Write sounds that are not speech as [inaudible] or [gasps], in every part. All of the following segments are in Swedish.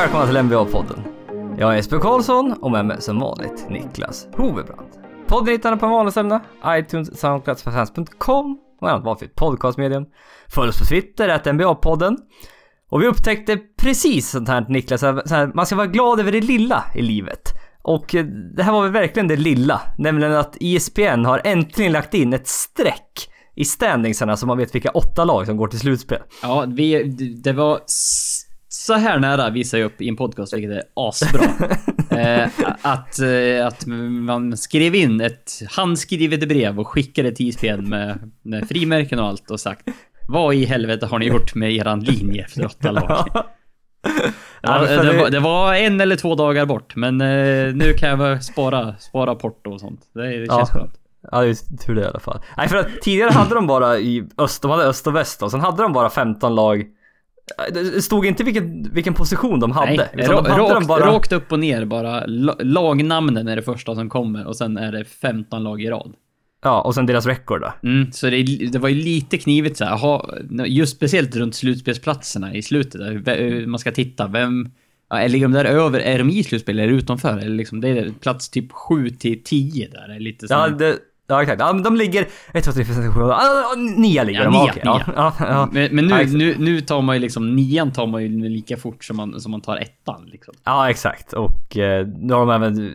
Och välkomna till NBA-podden. Jag är Jesper Karlsson och med mig som vanligt Niklas Hovebrand. Podden hittar ni på vanliga ställena, iTunes, Soundcloud, Fans.com och annat valfritt podcastmedium. Följ oss på Twitter, att NBA-podden. Och vi upptäckte precis sånt här Niklas, så här, man ska vara glad över det lilla i livet. Och eh, det här var väl verkligen det lilla, nämligen att ISPN har äntligen lagt in ett streck i standingsarna så man vet vilka åtta lag som går till slutspel. Ja, vi, det var så här nära visar jag upp i en podcast, vilket är asbra. [laughs] eh, att, eh, att man skrev in ett handskrivet brev och skickade till ISBN med, med frimärken och allt och sagt Vad i helvete har ni gjort med eran linje efter åtta lag? Ja, det, var, det var en eller två dagar bort, men eh, nu kan jag spara, spara porto och sånt. Det, det känns Ja. skönt. Ja, det är tur det i alla fall. Nej, för att tidigare hade de bara i öst, de hade öst och väst och sen hade de bara 15 lag. Det stod inte vilken, vilken position de hade. Nej, utan de hade rakt, bara... rakt upp och ner bara. La- Lagnamnen är det första som kommer och sen är det 15 lag i rad. Ja, och sen deras record då. Mm, så det, det var ju lite knivigt så här. Ha, just speciellt runt slutspelsplatserna i slutet. Där, ve- man ska titta, vem... Ja, ligger de där över? Är de i slutspel eller utanför? Eller liksom, det är plats typ 7 till 10 där. Lite så Ja, det, ja exakt. Ja, men de ligger 1, 2, 3, 4, 5, 6, 7, 8, 9 ligger Ja, de. nia, ja, nia. ja, ja. Men, men nu, exakt. nu, nu tar man ju liksom, nian tar man ju lika fort som man, som man tar ettan liksom. Ja, exakt. Och eh, nu har de även,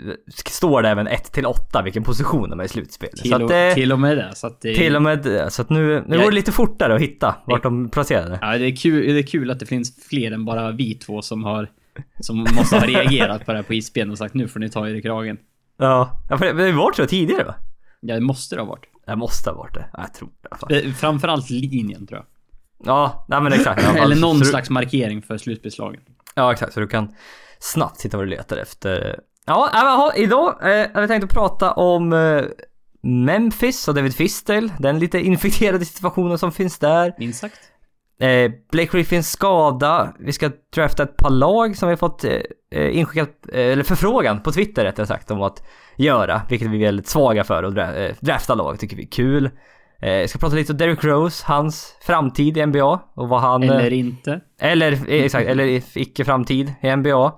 står det även 1 till 8 vilken position de är i slutspel. Till, så att, och, eh, till och med det. Så att det, till och med det. Så att nu, nu går det lite fortare att hitta vart de placerade. Ja, det är, kul, det är kul att det finns fler än bara vi två som har som måste ha reagerat på det här på isben och sagt nu får ni ta er i kragen. Ja, för det, det var så tidigare va? Ja, det måste det ha varit. Det måste ha varit det. Ja, Jag tror det i alla fall. Det- Framförallt linjen tror jag. Ja, nej men exakt. [clears throat] Eller Så någon du- slags markering för slutspelslagen. Ja, exakt. Så du kan snabbt hitta vad du letar efter. Ja, äh, men, ha, idag eh, har vi tänkt att prata om eh, Memphis och David Fistel. Den lite infekterade situationen som finns där. Minst sagt. Eh, Blake Griffins skada. Vi ska drafta ett par lag som vi har fått eh, eh, inskickat, eh, eller förfrågan på Twitter rättare sagt om att göra. Vilket vi är väldigt svaga för att dra, eh, drafta lag, tycker vi är kul. Eh, jag ska prata lite om Derrick Rose, hans framtid i NBA och vad han... eh, Eller inte. eller, eh, exakt, eller icke framtid i NBA.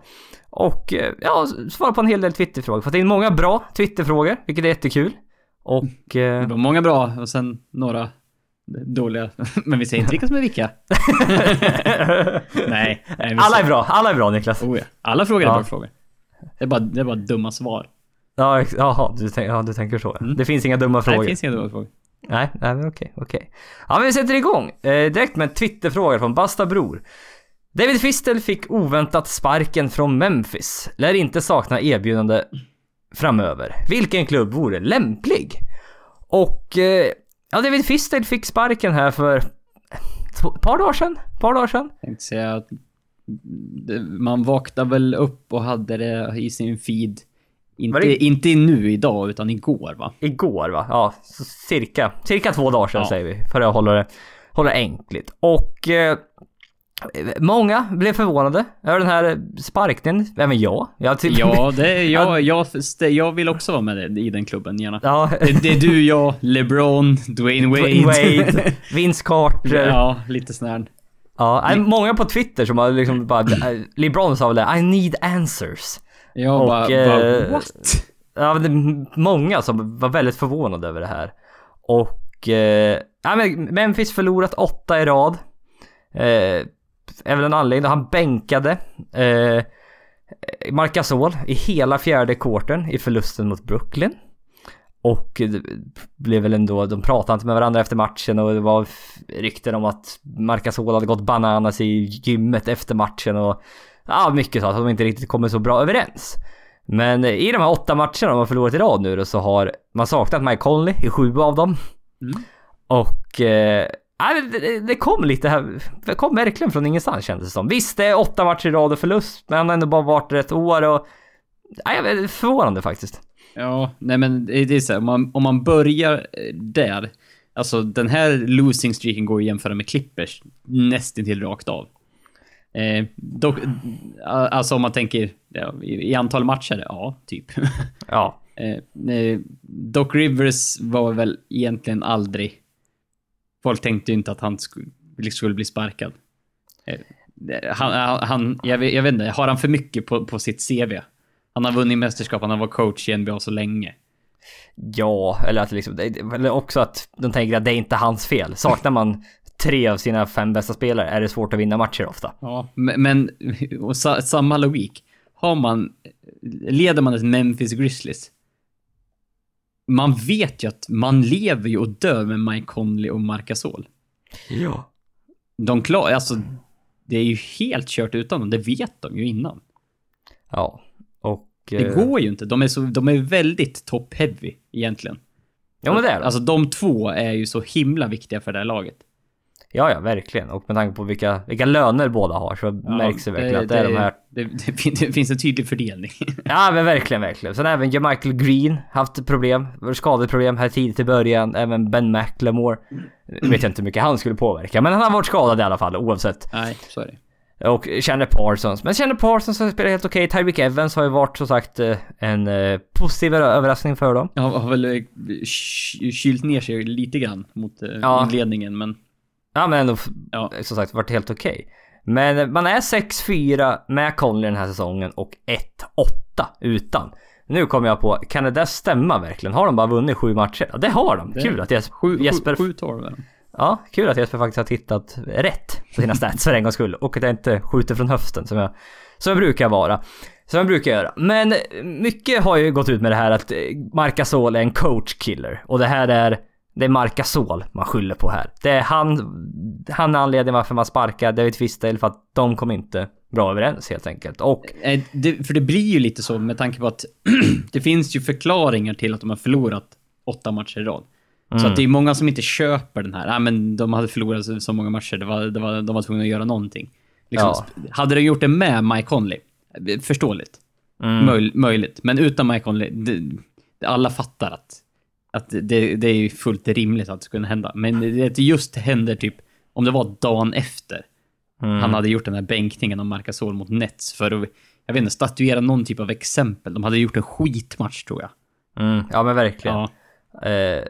Och ja, svara på en hel del Twitterfrågor. Fått in många bra Twitterfrågor, vilket är jättekul. Och... Det var många bra och sen några dåliga. [laughs] Men vi säger inte vilka som är vilka. [laughs] nej. nej alla är bra, alla är bra Niklas. Oh, ja. Alla frågor är Ja. bra frågor. Det är bara, det är bara dumma svar. Ja, jaha, du, tänk, ja, du tänker så. Mm. Det finns inga dumma Nej, frågor. det finns inga dumma frågor. Nej, nej men okej, okej. Ja men vi sätter igång. Eh, direkt med en Twitterfråga från Basta Bror. David Fistel fick oväntat sparken från Memphis. Lär inte sakna erbjudande framöver. Vilken klubb vore lämplig? Och eh, ja, David Fistel fick sparken här för ett par dagar sedan. par dagar sedan. tänkte säga att man vaknade väl upp och hade det i sin feed. Inte, det- inte nu idag, utan igår va? Igår va? Ja, cirka, cirka två dagar sedan Ja. säger vi. För att hålla det, hålla det enkelt. Och eh, många blev förvånade över den här sparkningen. Även jag. jag typ, Ja, det [laughs] jag, jag, jag vill också vara med i den klubben gärna. ja. Det, det är du, jag, LeBron, Dwayne Wade. Dwayne Wade, [laughs] Vince Carter. Ja. ja, lite sån här. nej, många på Twitter som har liksom bara... LeBron sa väl det, I need answers. Jag Och, bara, eh, bara, what? Ja, det är många som var väldigt förvånade över det här. Och... Eh, ja, men Memphis förlorat åtta i rad. Eh, är väl en anledning. Han bänkade eh, Marc Gasol i hela fjärde quartern i förlusten mot Brooklyn. Och det blev väl ändå, de pratade inte med varandra efter matchen och det var rykten om att Marc Gasol hade gått bananas i gymmet efter matchen och ja, mycket så att de inte riktigt kommer så bra överens. Men i de här åtta matcherna de har förlorat i rad nu då, så har man saknat Mike Conley i sju av dem. Mm. Och... Eh, ja, det- det, kom lite här, det kom verkligen från ingenstans kändes det som. Visst, det är åtta matcher i rad och förlust, men han har ändå bara varit ett år och... Vet, förvånande faktiskt. Ja, nej men det är så här, om man, om man börjar eh, där. Alltså den här losing streaken går att jämföra med Clippers nästintill rakt av. Eh, dock, a- alltså om man tänker ja, i, i antal matcher, ja, typ. Ja. [laughs] eh, eh, Doc Rivers var väl egentligen aldrig... Folk tänkte ju inte att han skulle, skulle bli sparkad. Eh, Han, han, jag, vet, jag vet inte, har han för mycket på, på sitt CV? Han har vunnit mästerskap, han har varit coach i NBA så länge. Ja, eller att liksom, eller också att de tänker att det är inte hans fel. Saknar man tre av sina fem bästa spelare är det svårt att vinna matcher ofta. Ja, men, men och sa, samma logik. Har man, leder man ett Memphis Grizzlies. Man vet ju att man lever ju och dör med Mike Conley och Marc Gasol. Ja. De klarar, alltså, det är ju helt kört utan dem, det vet de ju innan. Ja, och... Det eh, går ju inte, de är, så, de är väldigt top-heavy egentligen. Ja men det är det. Alltså de två är ju så himla viktiga för det här laget. Ja, ja, verkligen. Och med tanke på vilka, vilka löner båda har så märks det verkligen att det är de här... Det, det, fin- det finns en tydlig fördelning. [laughs] Ja, men verkligen, verkligen. Sen även Michael Green haft problem, skadeproblem här tidigt i början. Även Ben McLemore. Nu vet jag inte hur mycket han skulle påverka, men han har varit skadad i alla fall oavsett. Nej, så är det. Och Chandler Parsons. Men Chandler Parsons har spelat helt okej. Tyreek Evans har ju varit som sagt eh, en eh, positiv överraskning för dem. Jag har, väl eh, ky- kylt ner sig lite grann mot Ja. inledningen, men Ja men ändå ja. som sagt varit helt okej. Men eh, man är 6-4 med Conley den här säsongen och 1-8 utan. Nu kommer jag på, kan det där stämma verkligen? Har de bara vunnit sju matcher? Ja, det har de. Det- Kul att Jesper, Sju, Jesper, sju, sju ja, kul att Jesper faktiskt har tittat rätt på sina stats för en gångs skull. Och att jag inte skjuter från höften som jag, som jag brukar vara. Som jag brukar göra. Men mycket har ju gått ut med det här att Marc Gasol är en coach-killer. Och det här är, det är Marc Gasol man skyller på här. Det är han, han är anledningen varför man sparkar David Fistel för att de kom inte bra överens helt enkelt. Och Eh, det, för det blir ju lite så med tanke på att [clears throat] det finns ju förklaringar till att de har förlorat åtta matcher i rad. Så Mm. att det är många som inte köper den här. Ah, men de hade förlorat så, så många matcher, det var, det var, de var tvungna att göra någonting. Liksom, Ja. Hade de gjort det med Mike Conley, eh, förståeligt. mm, Möj, möjligt. Men utan Mike Conley, det, alla fattar att, att det, det är ju fullt rimligt att det skulle hända. Men det, just händer typ, om det var dagen efter, mm. han hade gjort den här bänkningen av Marcasol mot Nets för att, jag vet inte, statuera någon typ av exempel. De hade gjort en skitmatch tror jag. Mm, ja men verkligen. Ja. Eh,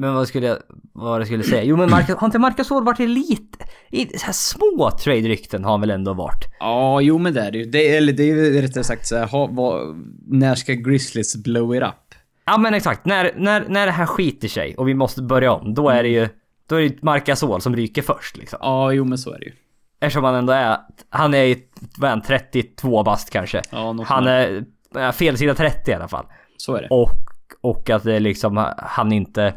men vad skulle jag, vad jag skulle säga? Jo men Marcus, har inte Marcus Gasol varit i lite, i så här små trade-rykten har han väl ändå varit? Ja, jo men det är det ju. Det, eller det är ju rättare sagt så här, ha, vad, när ska Grizzlies blow it up? Ja men exakt, när, när, när det här skiter sig och vi måste börja om, då är det ju, då är det ju Marc Gasol som ryker först liksom. Ja, jo men så är det ju. Eftersom han ändå är, han är ju, vad är han, 32 bast kanske. Ja, något Han är, fel sida 30 i alla fall. Så är det. Och, och att det liksom, han inte...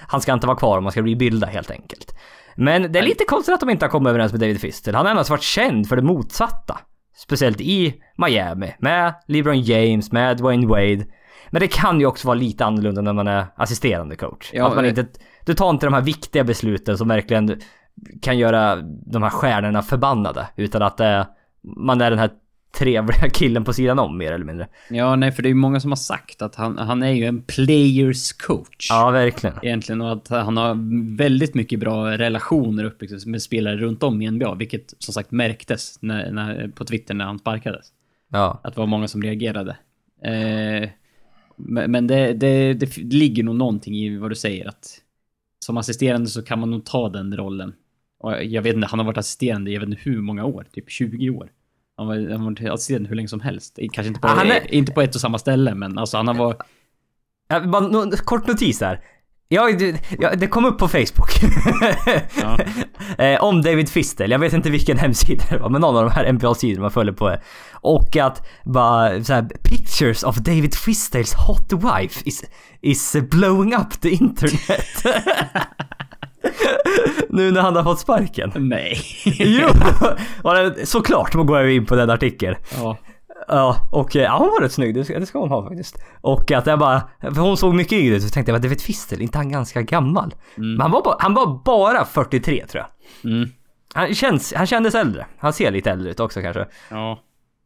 Han ska inte vara kvar om man ska rebuilda helt enkelt. Men det är lite konstigt att de inte har kommit överens med David Fistel. Han har endast varit känd för det motsatta. Speciellt i Miami. Med LeBron James, med Dwayne Wade. Men det kan ju också vara lite annorlunda när man är assisterande coach. Ja, att man eh. inte, du tar inte de här viktiga besluten som verkligen kan göra de här stjärnorna förbannade. Utan att är, man är den här trevliga killen på sidan om mer eller mindre. Ja, nej, för det är ju många som har sagt att han, han är ju en players coach. Ja, verkligen. Egentligen och att han har väldigt mycket bra relationer uppbyggt med spelare runt om i NBA, vilket som sagt märktes när, när, på Twitter när han sparkades. Ja. Att det var många som reagerade. Eh, men det, det, det ligger nog någonting i vad du säger att som assisterande så kan man nog ta den rollen. Och jag vet inte, han har varit assisterande i jag vet inte hur många år, typ 20 år. Han var, han har varit assisterande hur länge som helst. Kanske inte på, är- inte på ett och samma ställe, men alltså han har varit... Bara kort notis här. Ja, det, kom upp på Facebook. [laughs] Ja. [laughs] eh, om David Fistel. Jag vet inte vilken hemsida det var, men någon av de här NBA-sidorna man följer på. Och att bara så här, pictures of David Fistels hot wife is, is blowing up the internet. [laughs] nu när han har fått sparken. Nej. Jo! Såklart man går in på den artikeln. ja. Ja, och eh, ja, hon var rätt snygg. Det ska, det ska hon ha faktiskt. Och att jag bara, för hon såg mycket yngre ut. Så tänkte jag, David Fistel, inte han ganska gammal? Men han var, bara, han var bara 43 tror jag. Mm. Han, känns, han kändes äldre. Han ser lite äldre ut också kanske. Ja.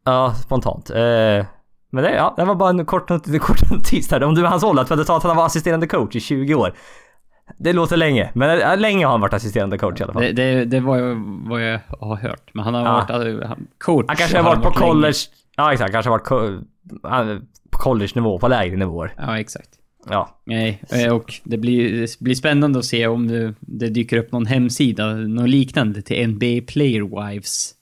Ja, spontant. Eh, men det, ja, det var bara en kort, en [laughs] kort notis där. Om du är hans ålder, för att du sa att han var assisterande coach i 20 år. Det låter länge, men eh, länge har han varit assisterande coach i alla fall. Det, det, det var ju vad jag har hört. Men han har Ja. varit han, coach. han kanske har varit på college, ja exakt, kanske varit co- eh, på college-nivå, på lägre nivåer. Ja, exakt. Ja. Nej, eh, och det blir, det blir spännande att se om det, det dyker upp någon hemsida, något liknande till NBA Player Wives.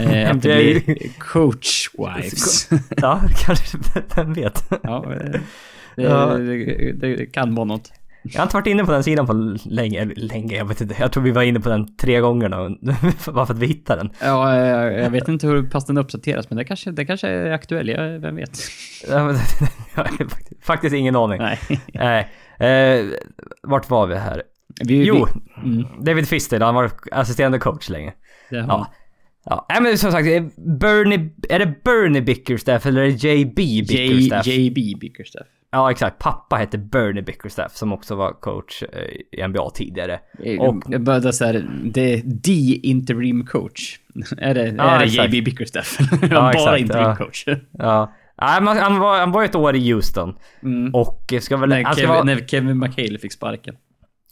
Eh, att det [laughs] blir Coach Wives. ja, kanske. Vem vet? ja, eh, det, det, det kan vara något. Jag har inte varit inne på den sidan på länge, länge, jag vet inte. Jag tror vi var inne på den tre gånger nu. [laughs] Bara för att vi hittade den. Ja, jag, jag vet inte hur pass den uppdateras, men det kanske, det kanske är aktuell, jag, vem vet? [laughs] [laughs] Faktiskt- ingen aning. Nej. Nej. Eh, vart var vi här? Vi, Jo, Vi, mm, David Fister, han var assisterande coach länge. Ja. Ja, men som sagt, är Bernie, är det Bernie Bickerstaff eller är det JB J, Bickerstaff? JB Bickerstaff. Ja, exakt. Pappa hette Bernie Bickerstaff som också var coach eh, i NBA tidigare. Och jag började såhär, det är the interim coach. [laughs] Är det, Ja, är det exakt. JB Bickerstaff? [laughs] Ja, Bara exakt, interim ja. coach. Ja. Nej, han, var, han var ett år i Houston. Mm. Och ska väl... När, Kevin, vara, när Kevin McHale fick sparken.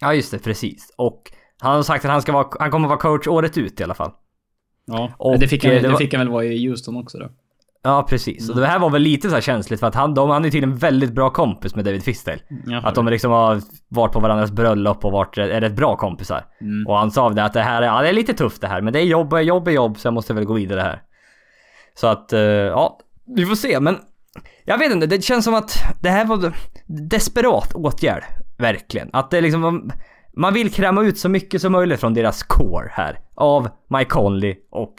ja, just det. Precis. Och han har sagt att han ska vara... Han kommer vara coach året ut i alla fall. Ja, Och, det, fick han, eh, det, det var- fick han väl vara i Houston också då. Ja, precis. Och det här var väl lite så här känsligt för att han, de, han är tydligen väldigt bra kompis med David Fistel. Jaha. Att de liksom har varit på varandras bröllop och varit är rätt bra kompisar. Mm. Och han sa det att det här är, ja, det är lite tufft det här, men det är jobb och jobb är jobb så jag måste väl gå vidare här. Så att, eh, ja, vi får se. Men jag vet inte, det känns som att det här var desperat åtgärd. Verkligen. Att det liksom, man- man vill kräma ut så mycket som möjligt från deras core här. Av Mike Conley och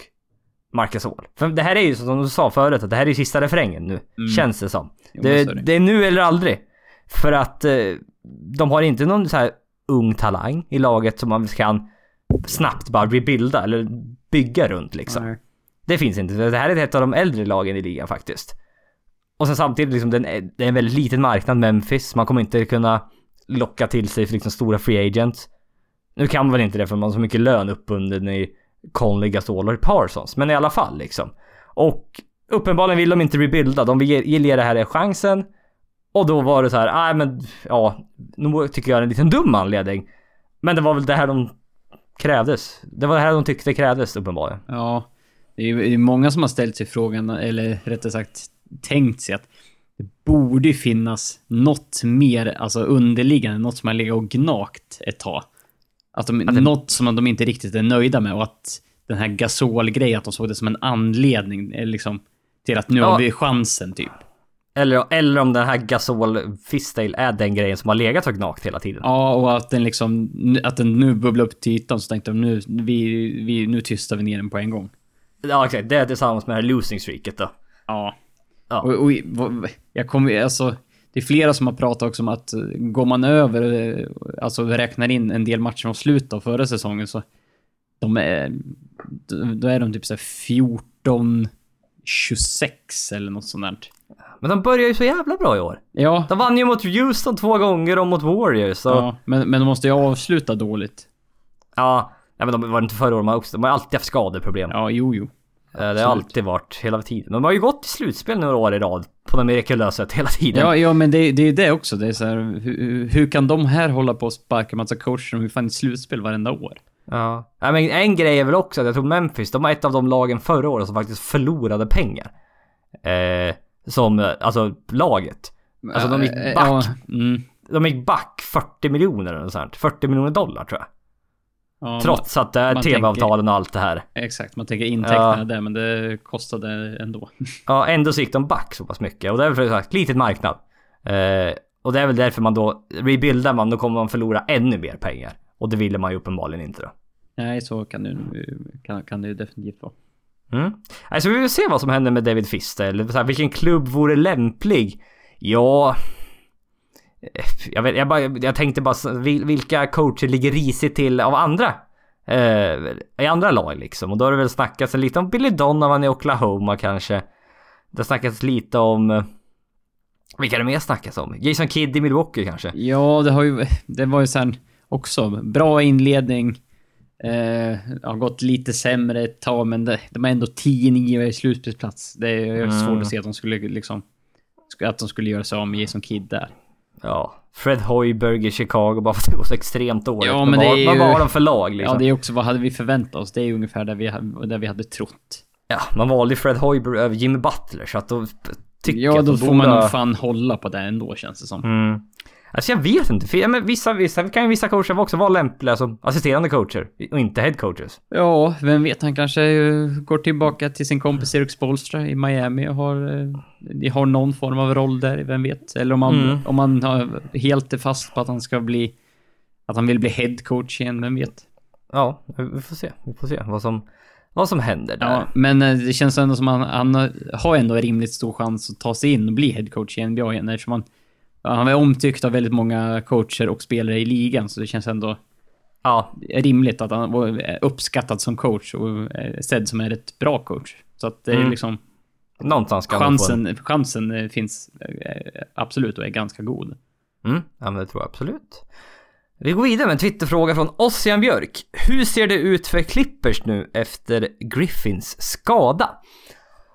Marcus All. För det här är ju som du sa förut, att det här är ju sista refrängen nu. Känns det som. Jo, det, det. det är nu eller aldrig. För att eh, de har inte någon så här ung talang i laget som man kan snabbt bara rebuilda eller bygga runt liksom. Nej. Det finns inte. Det här är ett av de äldre lagen i ligan faktiskt. Och sen samtidigt liksom, det är en väldigt liten marknad Memphis. Man kommer inte kunna locka till sig liksom stora free agents. Nu kan man väl inte det för man har så mycket lön uppbunden i Conley, Gasol och Parsons. Men i alla fall liksom. Och uppenbarligen vill de inte rebuilda. De vill ge, det här chansen. Och då var det så här, nej men ja, nu tycker jag är en liten dum anledning. Men det var väl det här de krävdes. Det var det här de tyckte krävdes uppenbarligen. Ja, det är ju många som har ställt sig frågan, eller rättare sagt tänkt sig att det borde ju finnas något mer, alltså underliggande, något som har legat och gnagt ett tag. Att de, det- Något som de inte riktigt är nöjda med och att den här Gasol-grejen, att de såg det som en anledning, eh, liksom, till att nu Ja. har vi chansen, typ. Eller, eller om den här Gasol Fistale är den grejen som har legat och gnagt hela tiden. Ja, och att den liksom, att den nu bubblar upp till ytan, så tänkte de nu, vi, vi, nu tystar vi ner den på en gång. Ja exakt, det är tillsammans med det här losing streaket då. Ja. Ja. Och, och, vad- jag kommer alltså, det är flera som har pratat också om att eh, går man över, eh, alltså räknar in en del matcher från slutet av förra säsongen så de är, då- är de typ såhär 14, 26 eller något sånt där. Men de börjar ju så jävla bra i år. Ja, De vann ju mot Houston två gånger och mot Warriors. Så, ja. men, men de måste ju avsluta dåligt. ja. Nej, men de var inte förra året, också, de har alltid haft skadeproblem. Ja, jo, jo. Eh, det har absolut. alltid varit hela tiden. De har ju gått till slutspel några år i rad. På något mirakulöst sätt hela tiden. Ja, ja men det, det är ju det också. Det är så här, hur, hur kan de här hålla på och sparka massa coacher om vi fan i slutspel varenda år? Ja. ja. men en grej är väl också att jag tror Memphis, de var ett av de lagen förra året som faktiskt förlorade pengar. Eh, som, alltså laget. Alltså de gick Eh, back. Ja, mm. De gick back 40 miljoner eller sånt. 40 miljoner dollar tror jag. Ja, Trots att det är tv-avtalen och allt det här. Exakt, man tänker intäkterna Ja. där, men det kostade ändå. [laughs] Ja, ändå så gick de back så pass mycket. Och det är väl för sagt, litet marknad. Eh, och det är väl därför man då, rebuildar man, då kommer man förlora ännu mer pengar. Och det ville man ju uppenbarligen inte då. Nej, så kan det, kan, kan det ju definitivt vara. Mm. Alltså vi vill se vad som händer med David Fister. Eller så här, vilken klubb vore lämplig? Ja... eh, Jag, vet, jag, bara, jag tänkte bara, vilka coacher ligger risigt till av andra? Eh, I andra lag liksom. Och då har det väl snackats lite om Billy Donovan i Oklahoma kanske. Det har snackats lite om... eh, Vilka det mer snackas om? Jason Kidd i Milwaukee kanske? Ja, det har ju, det var ju sen också bra inledning. Eh, har gått lite sämre ett tag, men det, de är ändå 10-9 i slutspelsplats. Det är Mm. svårt att se att de skulle liksom, att de skulle göra sig av med Jason Kidd där. Ja. Fred Hoiberg i Chicago bara för att det går så extremt dåligt. Ja, men det har- är vad ju- var de för lag liksom? Ja, det är också vad hade vi förväntat oss? Det är ungefär där vi, där vi hade trott. Ja, man valde ju Fred Hoiberg över Jimmy Butler så att då tycker Ja, då får borde man nog fan hålla på det ändå känns det som. Mm. Alltså jag vet inte, för, ja, men vissa, vissa kan ju vissa coacher också vara lämpliga som assisterande coacher och inte head coaches. Ja, vem vet, han kanske går tillbaka till sin kompis Erik Spolstra i Miami och har, eh, har någon form av roll där, vem vet? Eller om han, Mm. om han har helt är fast på att han ska bli, att han vill bli head coach igen, vem vet? Ja, vi får se. Vi får se vad som, vad som händer där. Ja, men eh, det känns ändå som att han, han har ändå en rimligt stor chans att ta sig in och bli head coach i NBA igen eftersom han, han är omtyckt av väldigt många coacher och spelare i ligan, så det känns ändå Ja, rimligt att han är uppskattad som coach och eh, sedd som är ett bra coach. Så att det är Mm. liksom någonstans kan man få en- chansen, chansen eh, finns eh, absolut och är ganska god. Mm, ja men det tror jag absolut. Vi går vidare med en Twitterfråga från Ossian Björk. Hur ser det ut för Clippers nu efter Griffins skada?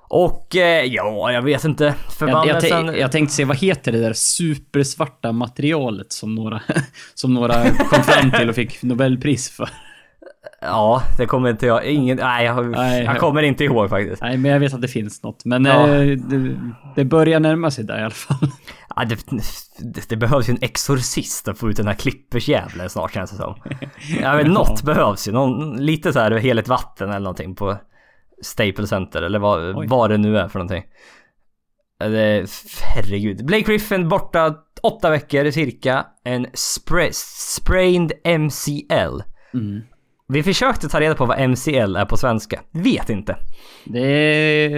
Och eh, ja, jag vet inte. Jag, jag, Förbannelsen... tän- jag tänkte se, vad heter det där supersvarta materialet som några, [laughs] som några kom fram till och fick Nobelpris för? Ja, det kommer inte jag... Ingen... Nej, jag, Nej, jag jag- kommer inte ihåg faktiskt. Nej, men jag vet att det finns något. Men Ja. eh, det, det börjar närma sig där i alla fall. Ja, det, det, det behövs ju en exorcist att få ut den här Clippers-jävlen snart känns det som. Jag [laughs] vet, något behövs ju. Någon, lite så här heligt vatten eller någonting på Staples Center eller vad, Oj. vad det nu är för någonting. Det, herregud. Blake Griffin borta åtta veckor cirka. En spra- sprained MCL. Mm. Vi försökte ta reda på vad MCL är på svenska. Vet inte. Det,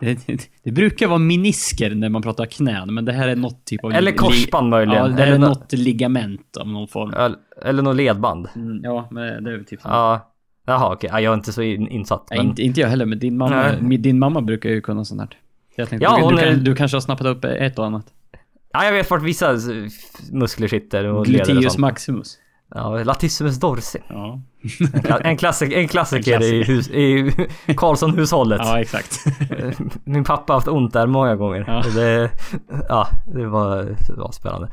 det, det brukar vara minisker när man pratar knän, men det här är något typ av... Eller korsband möjligen. Ja, det Eller är nå- något ligament av någon form. Eller, något ledband. Mm, ja, men det är typ så. Ja. Jaha okej. Ja, jag är inte så in, insatt. Men- inte, inte jag heller, men din mamma, min- din mamma brukar ju kunna sånt här. Jag tänkte, Ja, du, är- kan, du kanske har snappat upp ett och annat. Ja, jag vet vart vissa muskler sitter och och Gluteus sånt. maximus. Ja, latissimus dorsi. Ja, En, kla- en, klassik, en klassiker En i, hus, i Karlsson-hushållet. ja exakt. [laughs] Min pappa har haft ont där många gånger. Ja. Det, ja, det var, det var spännande.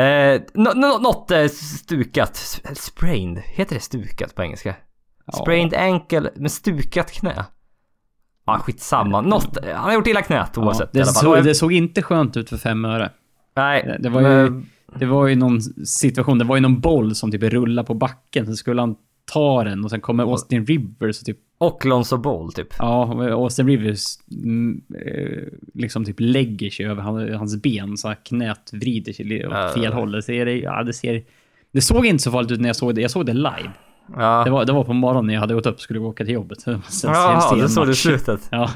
Eh, nå- nå- något eh, stukat. Sprained. Heter det stukat på engelska? Ja. Sprained ankle med stukat knä. Ja, skitsamma. Något, han har gjort illa knät Ja, oavsett i det, alla fall. såg, Och- det såg inte skönt ut för fem öre. Nej, Det, det, var ju, men- det var ju någon situation, det var ju någon boll som typ rullade på backen, sen skulle han ta den och sen kommer Austin Rivers och typ Och Lonzo Ball typ. Ja, Austin Rivers mm, eh, liksom typ lägger sig över han, hans ben så att knät vrider sig åt Ja. fel håll. Det ser, ja, det ser... Det såg inte så farligt ut när jag såg det. Jag såg det live. Ja, Det var, det var på morgonen när jag hade gått upp och skulle åka till jobbet. [laughs] Sen, Jaha, det såg du slutet. Ja.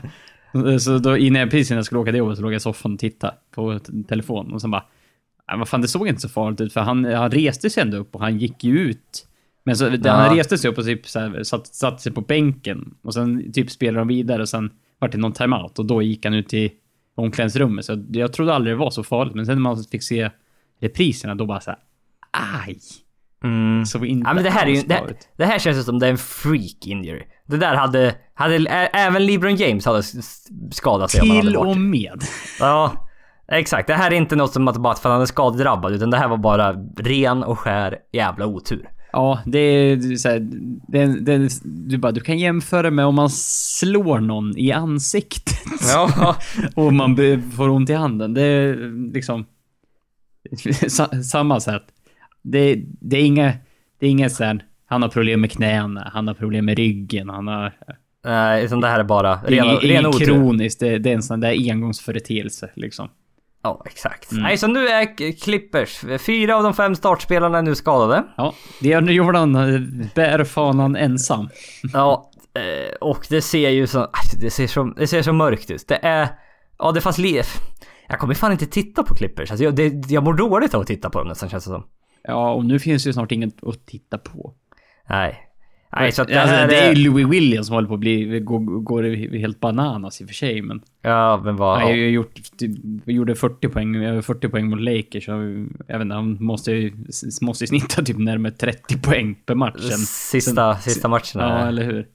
Så då innan jag, precis innan jag skulle åka till jobbet så låg jag i soffan och tittade på t- telefon och sen bara... "Nej, Vad fan, det såg inte så farligt ut för han, han reste sig ändå upp och han gick ju ut. Men så, Ja. han reste sig upp och typ så här, satt, satt sig på bänken och sen typ spelade de vidare och sen var det någon timeout och då gick han ut till omklädningsrummet. Så jag trodde aldrig det var så farligt, men sen när man fick se repriserna då bara så här, aj! Mm. Så inte Ja men det här är ju, det, ut. det här känns som det är en freak injury. Det där hade, hade även LeBron James hade skadat sig Till och med. Ja, exakt. Det här är inte något som att bara för att han är skadedrabbad utan det här var bara ren och skär jävla otur. Ja, det är så här, det, det, du bara, du kan jämföra med om man slår någon i ansiktet. [laughs] Ja. [laughs] och man får ont i handen. Det är liksom... [laughs] sa, samma sätt. Det, det är inga... Det är inga så här, han har problem med knäna, han har problem med ryggen, han har... Nej, utan det här är bara Det är ren, inget, ren inget otur. kroniskt, det, det är en sån där engångsföreteelse liksom. Ja, exakt. Mm. Nej, så nu är Clippers, fyra av de fem startspelarna är nu skadade. Ja, det gör Jordan eh, bär fanan ensam. Ja, eh, och det ser ju så... aj, Det ser så, det ser så mörkt ut. Det är... Ja, det fanns liv. Jag kommer fan inte titta på Clippers. Alltså jag, det, jag mår dåligt av att titta på dem nästan känns det som. Ja, och nu finns ju snart inget att titta på. Nej. Nej, så att det alltså, det är ju Louis Williams som håller på att bli, går, går helt bananas i och för sig, men... Ja, men vad... Han ju gjort, typ, gjorde 40 poäng, över 40 poäng mot Lakers. och Jag vet inte, han måste ju, måste snitta typ närmare 30 poäng per match. sen- Sista, sista matcherna. Ja, eller hur?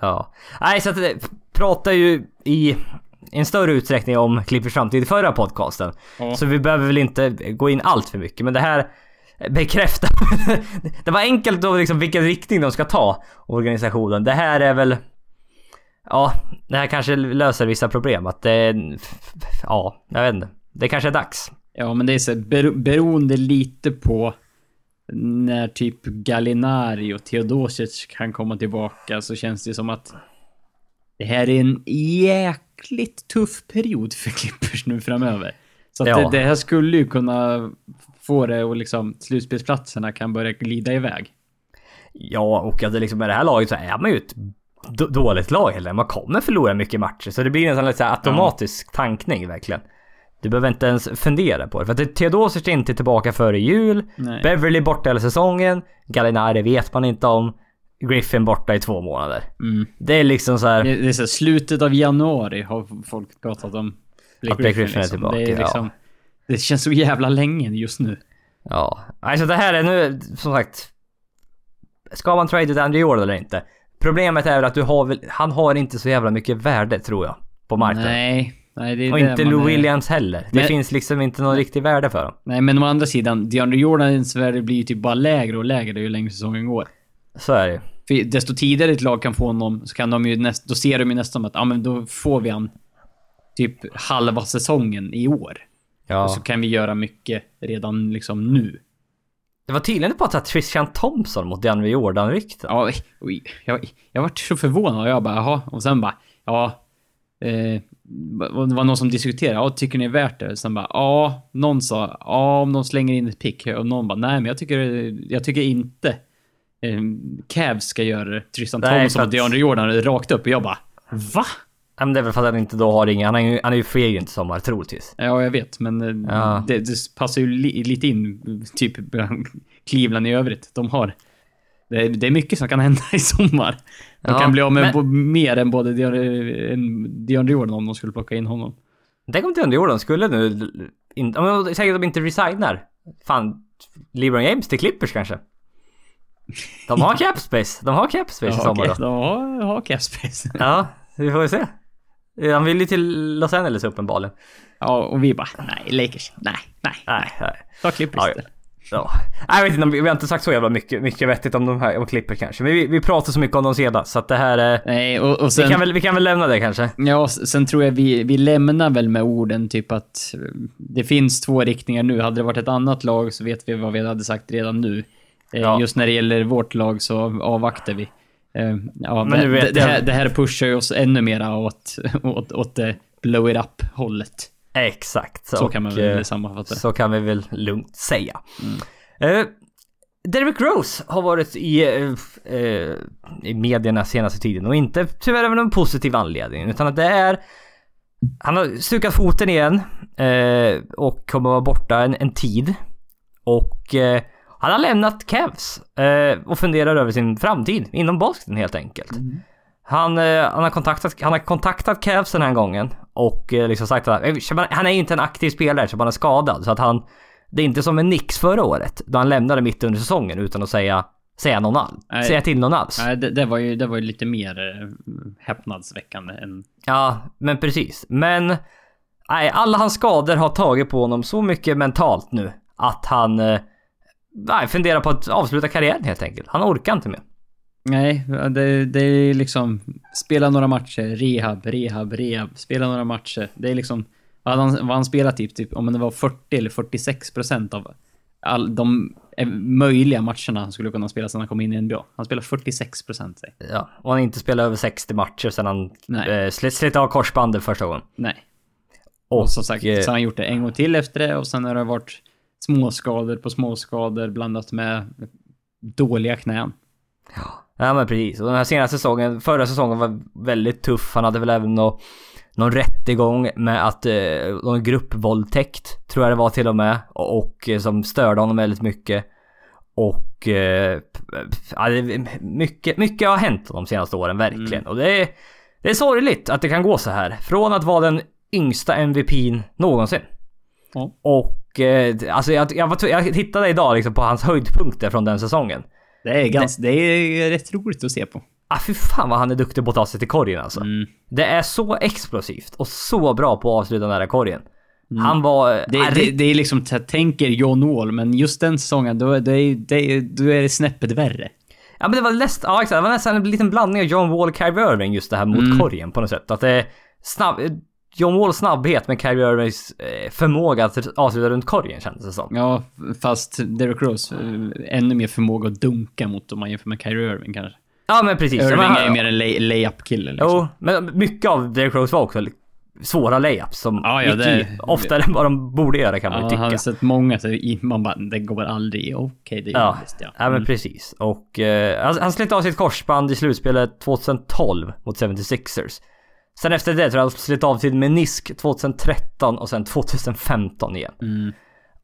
Ja. Nej, så att det pratar ju i en större utsträckning om Clippers framtid i förra podcasten. Ja. Så vi behöver väl inte gå in allt för mycket, men det här bekräftar... [laughs] det var enkelt då liksom vilken riktning de ska ta, organisationen. Det här är väl... ja, det här kanske löser vissa problem. Att det... Ja, jag vet inte. Det kanske är dags. Ja, men det är så bero, beroende lite på när typ Gallinari och Theodosic kan komma tillbaka så känns det som att det här är en jäkligt tuff period för Clippers nu framöver. Så att Ja. det, det här skulle ju kunna få det och liksom slutspelsplatserna kan börja glida iväg. Ja, och att det liksom med det här laget så är man ju ett dåligt lag heller. Man kommer förlora mycket matcher. Så det blir en sån lite så automatisk tankning verkligen. Du behöver inte ens fundera på det. För att Theodosic är inte tillbaka före jul. Nej. Beverly borta hela säsongen. Gallinari vet man inte om. Griffin borta i två månader. Mm. Det är liksom så här. Det, är så här, slutet av januari har folk pratat om Blake Att Blake Griffin, Griffin är liksom. tillbaka, Det, är ja. Det känns så jävla länge just nu. Ja. Alltså det här är nu, som sagt. Ska man trade ut Andrew Jordan eller inte? Problemet är väl att du har väl, han har inte så jävla mycket värde tror jag. På marknaden. Nej, nej Och inte Lou är- Williams heller. Det Men- finns liksom inte någon riktig värde för dem. Nej, men å andra sidan, DeAndre Jordans värde blir ju typ bara lägre och lägre ju längre säsongen går. Så är det. För desto tidigare ett lag kan få honom, så kan de ju näst, då ser de ju nästan att, ja men då får vi han typ halva säsongen i år. Ja. Och så kan vi göra mycket redan liksom nu. Det var tydligen på att Trishan Thompson mot DeAndre Jordan-rykten. Ja, jag, jag vart så förvånad och jag bara, jaha. Och sen bara, ja. Eh, det var någon som diskuterade, ja tycker ni är värt det? Sen bara, ja. Någon sa, ja om de slänger in ett pick. Och någon bara, nej men jag tycker, jag tycker inte eh, Cavs ska göra det. Tristan Thompson och DeAndre Jordan rakt upp och jag bara, va? Ja, men det är väl för att han inte då har inga... Han är ju, han är ju agent i sommar troligtvis. Ja, jag vet, men eh, Ja. det, det passar ju li, lite in, typ [laughs] Cleveland i övrigt. De har... Det är, det är mycket som kan hända i sommar. De Ja, kan bli av med men- mer än både DeAndre DeAndre Jordan om de skulle plocka in honom. Tänk om DeAndre Jordan skulle nu... In, ja, säkert att de inte resignar. Fan, LeBron James till Clippers kanske? De har [laughs] cap space. De har cap space i sommar okej. då. De har, har cap space. Ja, vi får se. Han vill ju till Los Angeles uppenbarligen. Ja, och vi bara, nej, Lakers, nej, nej. Nej, nej. Ta Clippers Ja, ja. Jag vet inte, vi vi har inte sagt så jävla mycket, mycket vettigt om de här om Clippers kanske. Men vi, vi pratar så mycket om dem sedan så att det här är... Nej, och, och Vi sen... kan, väl, vi kan väl lämna det kanske. Ja, sen tror jag vi, vi lämnar väl med orden typ att eh, det finns två riktningar nu. Hade det varit ett annat lag så vet vi vad vi hade sagt redan nu. Eh, Ja. Just när det gäller vårt lag så avvaktar vi. Eh, Ja, Men vet, det, det, här, det här pushar ju oss ännu mera åt, åt, åt det blow it up-hållet. Exakt. Så Och, kan man eh, väl sammanfatta det. Så kan vi väl lugnt säga. Eh, Derrick Rose har varit i, eh, eh, i medierna senaste tiden och inte tyvärr av någon positiv anledning utan att det är han har stukat foten igen eh, och kommer vara borta en, en tid. Och eh, han har lämnat Cavs eh, och funderar över sin framtid inom basketen helt enkelt. Han, eh, han, har kontaktat, han har kontaktat Cavs den här gången och eh, liksom sagt att eh, han är inte en aktiv spelare så han är skadad så att han det är inte som med Nix förra året då han lämnade mitt under säsongen utan att säga säga någon. Nej. Säga till någon alls. Nej, det, det, var ju, det var ju lite mer eh, häpnadsväckande än... Ja, men precis. Men nej, alla hans skador har tagit på honom så mycket mentalt nu att han eh, nej, funderar på att avsluta karriären helt enkelt. Han orkar inte mer. Nej, det, det är liksom... Spela några matcher, rehab, rehab, rehab. Spela några matcher. Det är liksom... Vad han, vad han spelat typ, typ, om det var 40 eller 46 procent av all, de eh, möjliga matcherna han skulle kunna spela sedan han kom in i NBA. Han spelar 46 procent. Ja, och han inte spelat över 60 matcher sedan han eh, slet, slet av korsbandet första gången. Nej. Och, Och som sagt, eh, så har han gjort det en gång till efter det och sen har det varit småskador på småskador blandat med dåliga knän. Ja men precis. Och den här senaste säsongen, förra säsongen var väldigt tuff. Han hade väl även nå, någon rättegång med att, eh, någon gruppvåldtäkt tror jag det var till och med. Och, och eh, som störde honom väldigt mycket. Och eh, ja, mycket, mycket har hänt de senaste åren verkligen. Och det är, det är sorgligt att det kan gå så här. Från att vara den yngsta MVPn någonsin. Ja. Och eh, alltså jag, jag, var, jag tittade idag liksom på hans höjdpunkter från den säsongen. Det är, ganska, det är rätt roligt att se på. Ah, fy fan vad han är duktig på att ta sig till korgen alltså. Mm. Det är så explosivt och så bra på att avsluta här korgen. Han var... Mm. Det, ah, det, det är liksom, tänker John Wall, men just den säsongen, då, det är, det är, då är det snäppet värre. Ja men det var, läst, ja, exakt, det var nästan en liten blandning av John Wall och Kyrie Irving just det här mot Mm. korgen på något sätt. Att det är snabb, John Walls snabbhet med Kyrie Irvings eh, förmåga att avsluta runt korgen kändes det som. Ja, fast Derrick Rose, eh, ännu mer förmåga att dunka mot om man jämför med Kyrie Irving kanske. Ja men precis. Irving men- är ju mer en lay- layup-kille liksom. Jo, men mycket av Derrick Rose var också svåra layups som Ja, ja, gick det- i oftare än vad de borde göra kan man Ja, tycka. han har sett många så man bara, det går aldrig. Okej, det är Ja, visst ja. ja men Mm. precis. Och eh, han, han slet av sitt korsband i slutspelet 2012 mot 76ers. Sen efter det tror jag han slet av sin menisk 2013 och sen 2015 igen. Mm.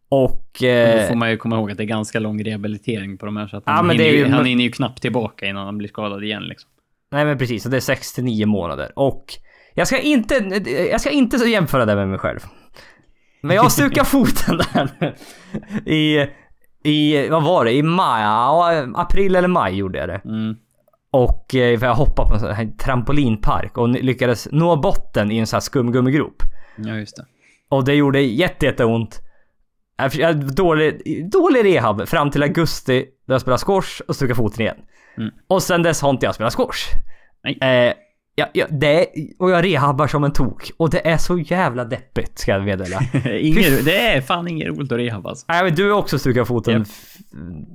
Och... Då Eh, får man ju komma ihåg att det är ganska lång rehabilitering på de här så att Ja, han, hinner ju, ju- han hinner ju knappt tillbaka innan han blir skadad igen liksom. nej men precis, och det är 6 till 9 månader. Och jag ska inte, jag ska inte så jämföra det med mig själv. Men jag stukade [laughs] foten där i, i, vad var det, i maj, ja, april eller maj gjorde jag det. Mm. Och eh, för jag hoppade på en här trampolinpark och lyckades nå botten i en sån här skumgummigrop. Ja, just det. Och det gjorde jätte, jätteont. Jag jag hade dålig, dålig rehab fram till augusti då jag spelade squash och stukade foten igen. Mm. Och sen dess har inte jag spelat squash. Nej. Eh, ja, ja, det är, och jag rehabbar som en tok. Och det är så jävla deppigt ska jag meddela. [laughs] Inget, det är fan inget roligt att rehab alltså. Nej men du har också stukat foten f-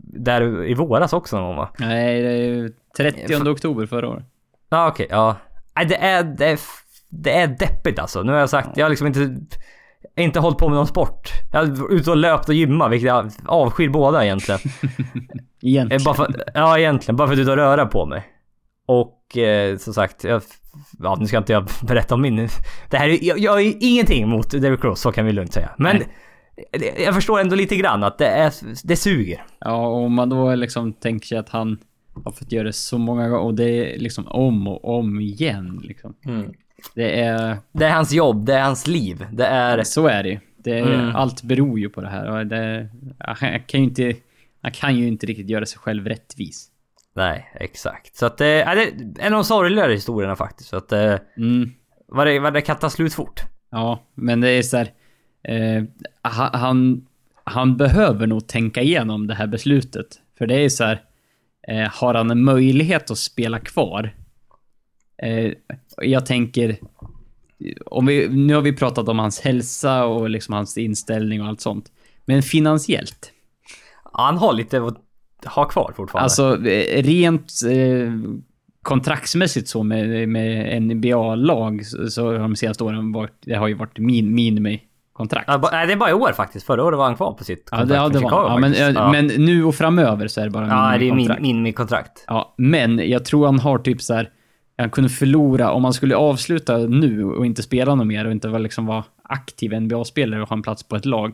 där i våras också någon gång va? Nej, det är ju 30 oktober förra året. Ja okej, ja. Nej det är, det är, f- det är deppigt alltså. Nu har jag sagt, jag har liksom inte, inte hållit på med någon sport. Jag har ute och löpt och gymmat, vilket jag avskyr båda egentligen. [laughs] Eh, Egentligen. bara för, ja egentligen, bara för att ut och röra på mig. Och eh, som sagt, jag, ja nu ska inte jag [laughs] berätta om min... Det här är, jag, jag har ingenting mot Derrick Rose, så kan vi lugnt säga. Men det- jag förstår ändå lite grann att det, är, det suger. Ja, och om man då liksom tänker sig att han har fått göra det så många gånger och det är liksom om och om igen liksom. Det är... Det är hans jobb, det är hans liv, det är... Så är det. Det är, Mm. Allt beror ju på det här det... Han kan ju inte... Han kan ju inte riktigt göra sig själv rättvis. Nej, exakt. Så att det är det är en av de sorgligare historierna faktiskt. Så att eh, Mm. var det, var det kan ta slut fort. Ja, men det är så här... Eh, ha- han, han behöver nog tänka igenom det här beslutet. För det är så här... Eh, har han en möjlighet att spela kvar? Eh, jag tänker... Om vi, nu har vi pratat om hans hälsa och liksom hans inställning och allt sånt. Men finansiellt. Han har lite att ha kvar fortfarande. Alltså eh, rent eh, kontraktsmässigt så med, med NBA-lag så, så har de senaste åren varit, det har ju varit min, minimikontrakt. Ja, ba- nej, det är bara i år faktiskt. Förra året var han kvar på sitt Ja, kontrakt det, ja, det var Chicago ja, men, eh, ja. men nu och framöver så är det bara ja, det är min, minimikontrakt. minimikontrakt. Ja, men jag tror han har typ så här. Han kunde förlora, om han skulle avsluta nu och inte spela något mer och inte liksom vara aktiv NBA-spelare och ha en plats på ett lag.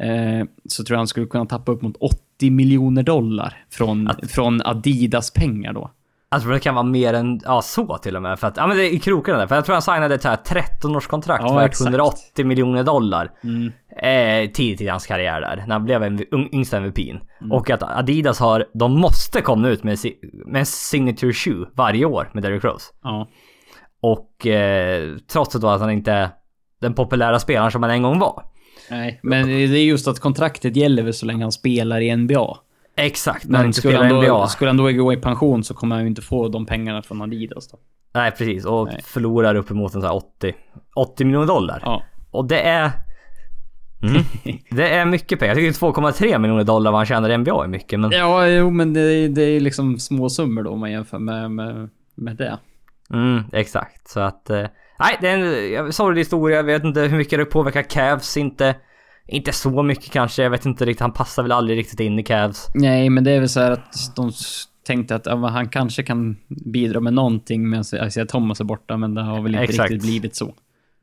Eh, så tror jag han skulle kunna tappa upp mot 80 miljoner dollar från, från Adidas pengar då. Jag tror det kan vara mer än, ja så till och med. För att, ja men det är i krokarna där. För jag tror han signade ett så här 13 års kontrakt Ja, värt exakt. 180 miljoner dollar. Mm. Eh, tidigt i hans karriär där. När han blev en yngsta MVP'n. Mm. Och att Adidas har, de måste komma ut med, med en signature shoe varje år med Derrick Rose. Ja. Och eh, trots då att han inte är den populära spelaren som han en gång var. Nej, men det är just att kontraktet gäller väl så länge han spelar i NBA. Exakt, när han inte spelar han, NBA. skulle han då gå i pension så kommer han ju inte få de pengarna från Adidas då. Nej precis, och Nej. förlorar uppemot en så här 80, 80 miljoner dollar. Ja. Och det är... Mm, [laughs] det är mycket pengar. Jag tycker 2,3 miljoner dollar vad han tjänar i NBA är mycket men... Ja, jo, men det, det är liksom små summor då om man jämför med, med, med det. Mm, exakt. Så att... Eh, nej, det är en sorglig historia. Jag vet inte hur mycket det påverkar Cavs. Inte, inte så mycket kanske. Jag vet inte riktigt. Han passar väl aldrig riktigt in i Cavs. Nej, men det är väl så här att de tänkte att ja, han kanske kan bidra med någonting med att Isaiah Thomas är borta, men det har väl inte Exakt. riktigt blivit så.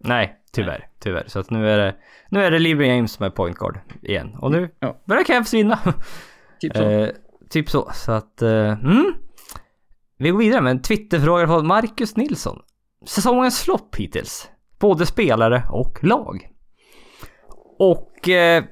Nej, tyvärr. Tyvärr. Så att nu är det... Nu är det LeBron James som är point guard igen. Och nu Ja. börjar Cavs vinna. [laughs] Typ så. Eh, typ så. Så att... Eh, mm. Vi går vidare med en Twitterfråga från Marcus Nilsson. Säsongens flopp hittills. Både spelare och lag. Och... Eh,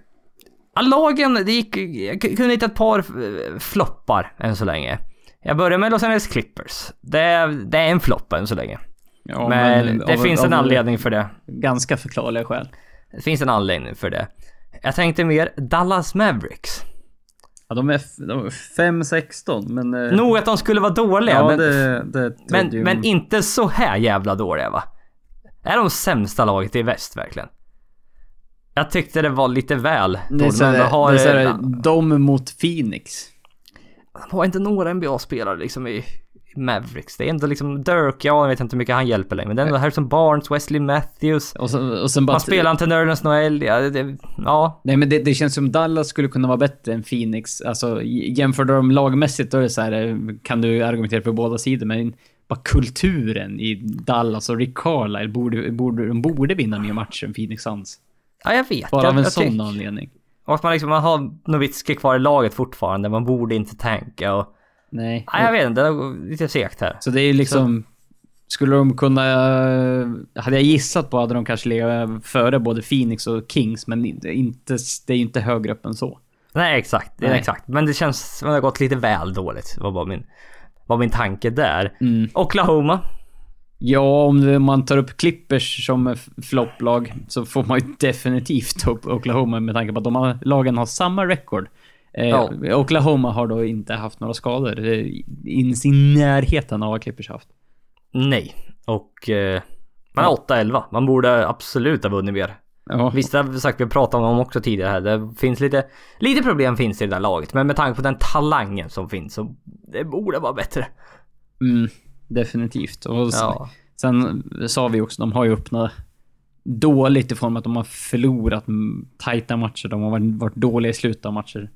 lagen, det gick... Jag kunde hitta ett par eh, floppar än så länge. Jag börjar med Los Angeles Clippers. Det är, det är en flopp än så länge. Ja, men det av- finns en av anledning för det. Ganska förklarliga skäl. Det finns en anledning för det. Jag tänkte mer Dallas Mavericks. Ja, de är, de är 5-16, men... eh, Nog att de skulle vara dåliga, Ja, men, det, det men, men inte så här jävla dåliga va? Är de sämsta laget i väst verkligen? Jag tyckte det var lite väl Det är dåligt, så men här, de har, det är så här, eh, de mot Phoenix. de har inte några NBA-spelare liksom i Mavericks. Det är ändå liksom Dirk, ja jag vet inte hur mycket han hjälper längre. Men det är ändå Harrison Barnes, Wesley Matthews. Och, så, och sen bara... Han spelar inte Nerlens Noel. Ja, det, ja. Nej men det, det känns som Dallas skulle kunna vara bättre än Phoenix. Alltså jämför de lagmässigt då är det så här, eh, kan du argumentera för båda sidor, men bara kulturen i Dallas och Rick Carlisle borde, borde, de borde vinna mer matcher än Phoenix Suns. Ja, jag vet. Bara jag, av en jag sån tyck- anledning. Och att man liksom, man har Nowitzki kvar i laget fortfarande. Man borde inte tanka och... Nej. Ja, jag vet inte, det är lite segt här. Så det är liksom... Skulle de kunna... Hade jag gissat på hade de kanske legat före både Phoenix och Kings, men inte, det är ju inte högre upp än så. Nej, exakt. Nej. exakt. Men det känns som det har gått lite väl dåligt. Var bara min, var min tanke där. Mm. Oklahoma. Ja, om man tar upp Clippers som flopplag så får man ju definitivt ta upp Oklahoma med tanke på att de här lagen har samma record. Eh, Ja. Oklahoma har då inte haft några skador. eh, In sin närheten av vad Clippers haft. Nej. Och... Eh, man är 8-11. Man borde absolut ha vunnit mer. Ja, Visst, det har vi sagt, vi har pratat om dem också tidigare här. Det finns lite, lite problem finns i det där laget. Men med tanke på den talangen som finns så det borde vara bättre. mm, definitivt. Och s- Ja. sen sa vi också, de har ju öppnat dåligt i form av att de har förlorat tajta matcher. De har varit, dåliga i slutet av matcher.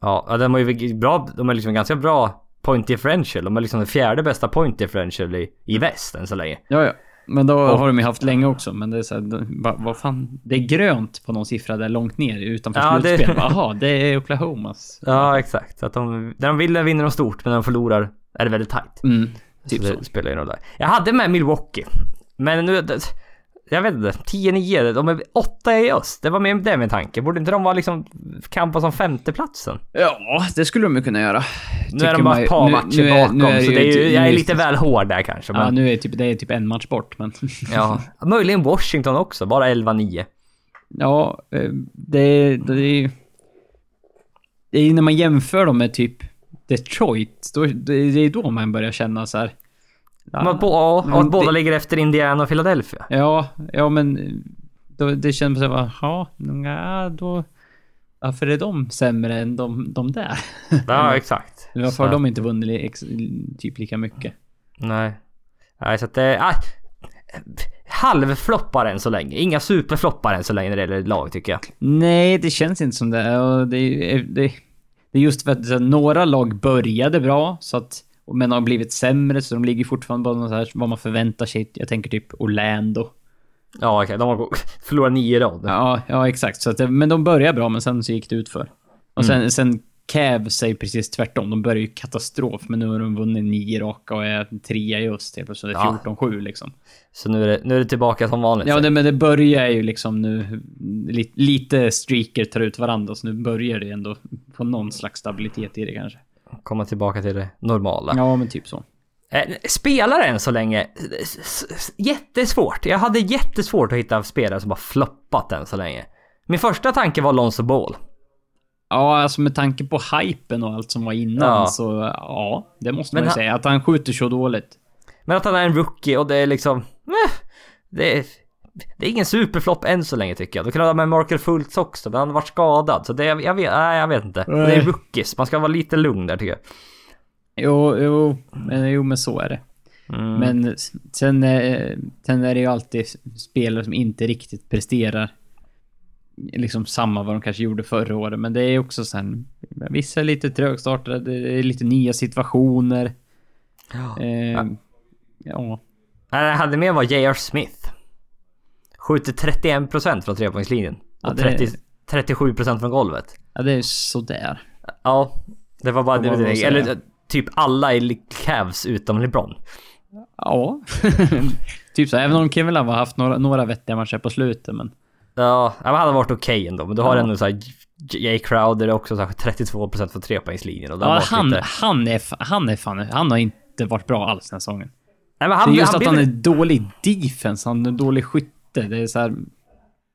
Ja, de har ju bra, de har liksom ganska bra point differential. De har liksom det fjärde bästa point differential i, i väst än så länge. Ja, ja. Men då Och- har de ju haft länge också, men det är så här, va- vad fan, det är grönt på någon siffra där långt ner utanför Ja, det- slutspel. Jaha, det är Oklahomas. [laughs] Ja, exakt. Att de, när de vinner vinner de stort, men när de förlorar är det väldigt tight. Mm, typ så så. det spelar ju roll där. Jag hade med Milwaukee. Men nu... Jag vet inte. 10-9. De är 8 i öst. Det var mer det min tanke. Borde inte de vara liksom kampa som femteplatsen? Ja, det skulle de ju kunna göra. Nu Tycker är de bara ett par nu- matcher nu är- bakom. nu är så det är ju, ett- jag är lite väl hård där kanske. Ja, Men, nu är typ, det är typ en match bort, men... [laughs] ja. Möjligen Washington också. Bara 11-9. ja, eh, det, det är ju... Det är ju när man jämför dem med typ Detroit, då, det, det är då man börjar känna så här. Men att, ja, och att båda det- ligger efter Indiana och Philadelphia. Ja, ja men då, det känns som att, ja, nja, då... Varför är de sämre än de, de där? [laughs] Ja, exakt. Varför har de inte vunnit ex, typ lika mycket? Nej. Nej, så att det... Ah, halvfloppar än så länge. Inga superfloppar än så länge när det gäller lag tycker jag. Nej, det känns inte som det. Och det, det, det är just för att här, några lag började bra, så att, men har blivit sämre, så de ligger fortfarande på något här, vad man förväntar sig. Jag tänker typ Orlando. Ja, okej. De har förlorat nio rad. Ja, ja exakt. Så att, men de började bra, men sen så gick det ut för. Och sen, sen Cavs säger precis tvärtom. De börjar ju katastrof, men nu har de vunnit nio raka och är trea i öst helt plötsligt. Ja. 14-7 liksom. Så nu är, det, nu är det tillbaka som vanligt. Ja, det, men det börjar ju liksom nu... Li, lite streaker tar ut varandra, så nu börjar det ändå få någon slags stabilitet i det kanske. Komma tillbaka till det normala. Ja, men typ så. Eh, Spelare än så länge. Jättesvårt. Jag hade jättesvårt att hitta spelare som har floppat än så länge. Min första tanke var Lonzo Ball. Ja, alltså med tanke på hypen och allt som var innan Ja. så ja, det måste Men man ju han- säga. Att han skjuter så dåligt. Men att han är en rookie och det är liksom... Eh, det, är, det är ingen superflopp än så länge tycker jag. Då kunde han ha med Markel Fultz också, men han har varit skadad. Så det, jag vet, nej, jag vet inte. Det är rookies, man ska vara lite lugn där tycker jag. Jo, jo, men, jo, men så är det. Mm. Men sen, sen är det ju alltid spelare som inte riktigt presterar liksom samma vad de kanske gjorde förra året. Men det är också sen, vissa är lite trögstartade, det är lite nya situationer. Ja. Eh, ja. Jag hade med var J.R. Smith. Skjuter 31% från trepoängslinjen. Ja, Och det- 30, 37% från golvet. ja, det är sådär. Ja, det var bara det det. Eller typ alla i Cavs utom LeBron. Ja. [laughs] typ så, även om Kevin Love har haft några, några vettiga matcher på slutet, men... Ja, han hade varit okej ändå. Men du har Ja. ändå såhär Jay Crowder också så här 32% från trepoängslinjen. Och det Ja, han, lite- han, är, han är fan... Han har inte varit bra alls den här säsongen. Nej, men Det han, är just han att blev, han är dålig defense, han är dålig skytte. Det är så här...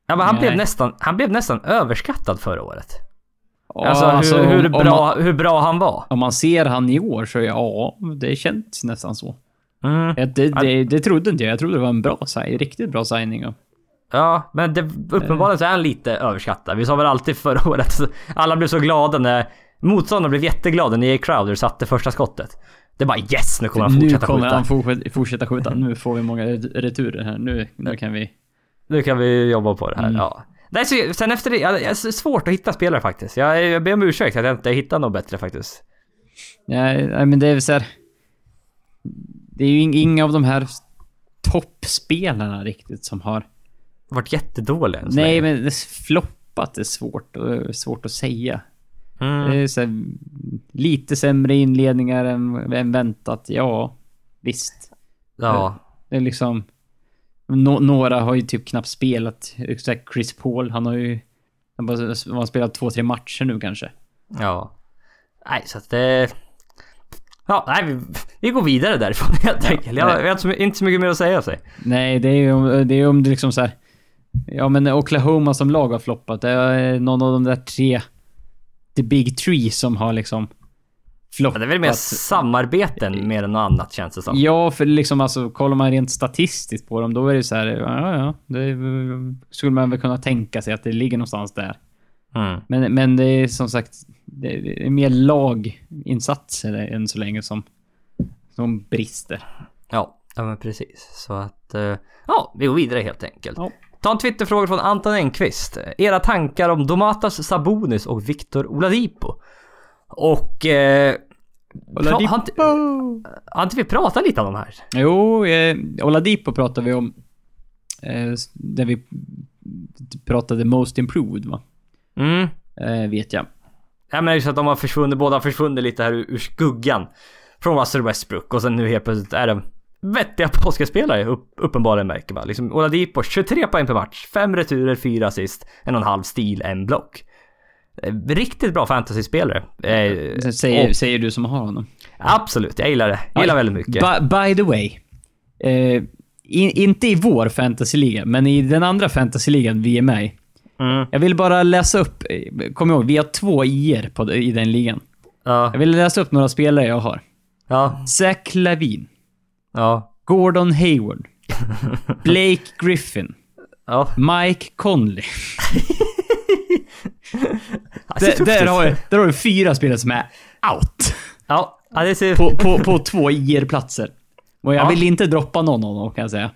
ja, men han, blev nästan, han blev nästan överskattad förra året. Ja, Alltså, alltså, hur, hur, om- om bra, man- hur bra han var. Om man ser han i år så ja, det känns nästan så. Mm. Det, det, det trodde inte jag. Jag trodde det var en bra riktigt bra signing. Ja, men det, uppenbarligen så är han lite överskattad. Vi sa väl alltid förra året, alla blev så glada när motståndaren blev jätteglada när Jay Crowder satte första skottet. Det är bara yes, nu kommer han nu fortsätta kommer skjuta. han fortsätta, skjuta. Nu får vi många returer här. Nu, nu kan vi... Nu kan vi jobba på det här. Mm. Ja. Nej, så, sen efter det, ja, det är svårt att hitta spelare faktiskt. Jag, jag ber om ursäkt att jag inte hittar något bättre faktiskt. Nej, nej, men det är så här. Det är ju ing- inga av de här toppspelarna riktigt som har... Varit jättedålig än så Nej, länge. men det floppat är svårt, och- svårt att säga. Mm. Det är så här, lite sämre inledningar än, än väntat. Ja, visst. Ja. Det är liksom... Nå- några har ju typ knappt spelat. Chris Paul, han har ju... Han har spelat två, tre matcher nu kanske. Ja. Nej, så att det... Ja, nej, vi, vi går vidare därifrån [laughs] helt enkelt. Jag, jag har inte så, så mycket mer att säga sig. Nej, det är ju om det, är om det liksom så här. Ja, men Oklahoma som lag har floppat. Det är någon av de där tre... The Big Three som har liksom... Floppat. Det är väl mer samarbeten mer än något annat känns det som. Ja, för liksom alltså kollar man rent statistiskt på dem, då är det så här, ja, ja, det skulle man väl kunna tänka sig att det ligger någonstans där. Mm. Men, men det är som sagt, det är mer laginsatser än så länge som, som brister. Ja, ja men precis. Så att... eh, ja, vi går vidare helt enkelt. Ja. Ta en Twitterfråga från Anton Engqvist. Era tankar om Domatas Sabonis och Victor Oladipo? Och... Eh, pra- har, inte, har inte vi pratat lite om de här? Jo, eh, Oladipo pratade vi om, eh, där vi pratade Most Improved va? Mm. Eh, vet jag. Ja men just att de har försvunnit, båda har försvunnit lite här ur, ur skuggan. Från Russell Westbrook och sen nu helt plötsligt är de vettiga basketspelare upp, uppenbarligen märker man. Liksom Oladipo 23 poäng per match, 5 returer, 4 assist, en och en halv stil, en block. Eh, Riktigt bra fantasyspelare. Eh, Säger, och- säger du som har honom. absolut, jag gillar det. Jag gillar väldigt mycket. By, by the way. Eh, in, inte i vår fantasyliga, men i den andra fantasyligan vi är med i. Mm. Jag vill bara läsa upp, eh, kom ihåg, vi har två IR på, i den ligan. Ja, Jag vill läsa upp några spelare jag har. ja, Zach Lavin. Ja, Gordon Hayward. [laughs] Blake Griffin. ja. Mike Conley. [laughs] Där, där, har, jag- där har du fyra spelare som är out. Ja, ja, det ser... På, på, på två IR-platser. Och jag Ja. vill inte droppa någon av dem kan jag säga.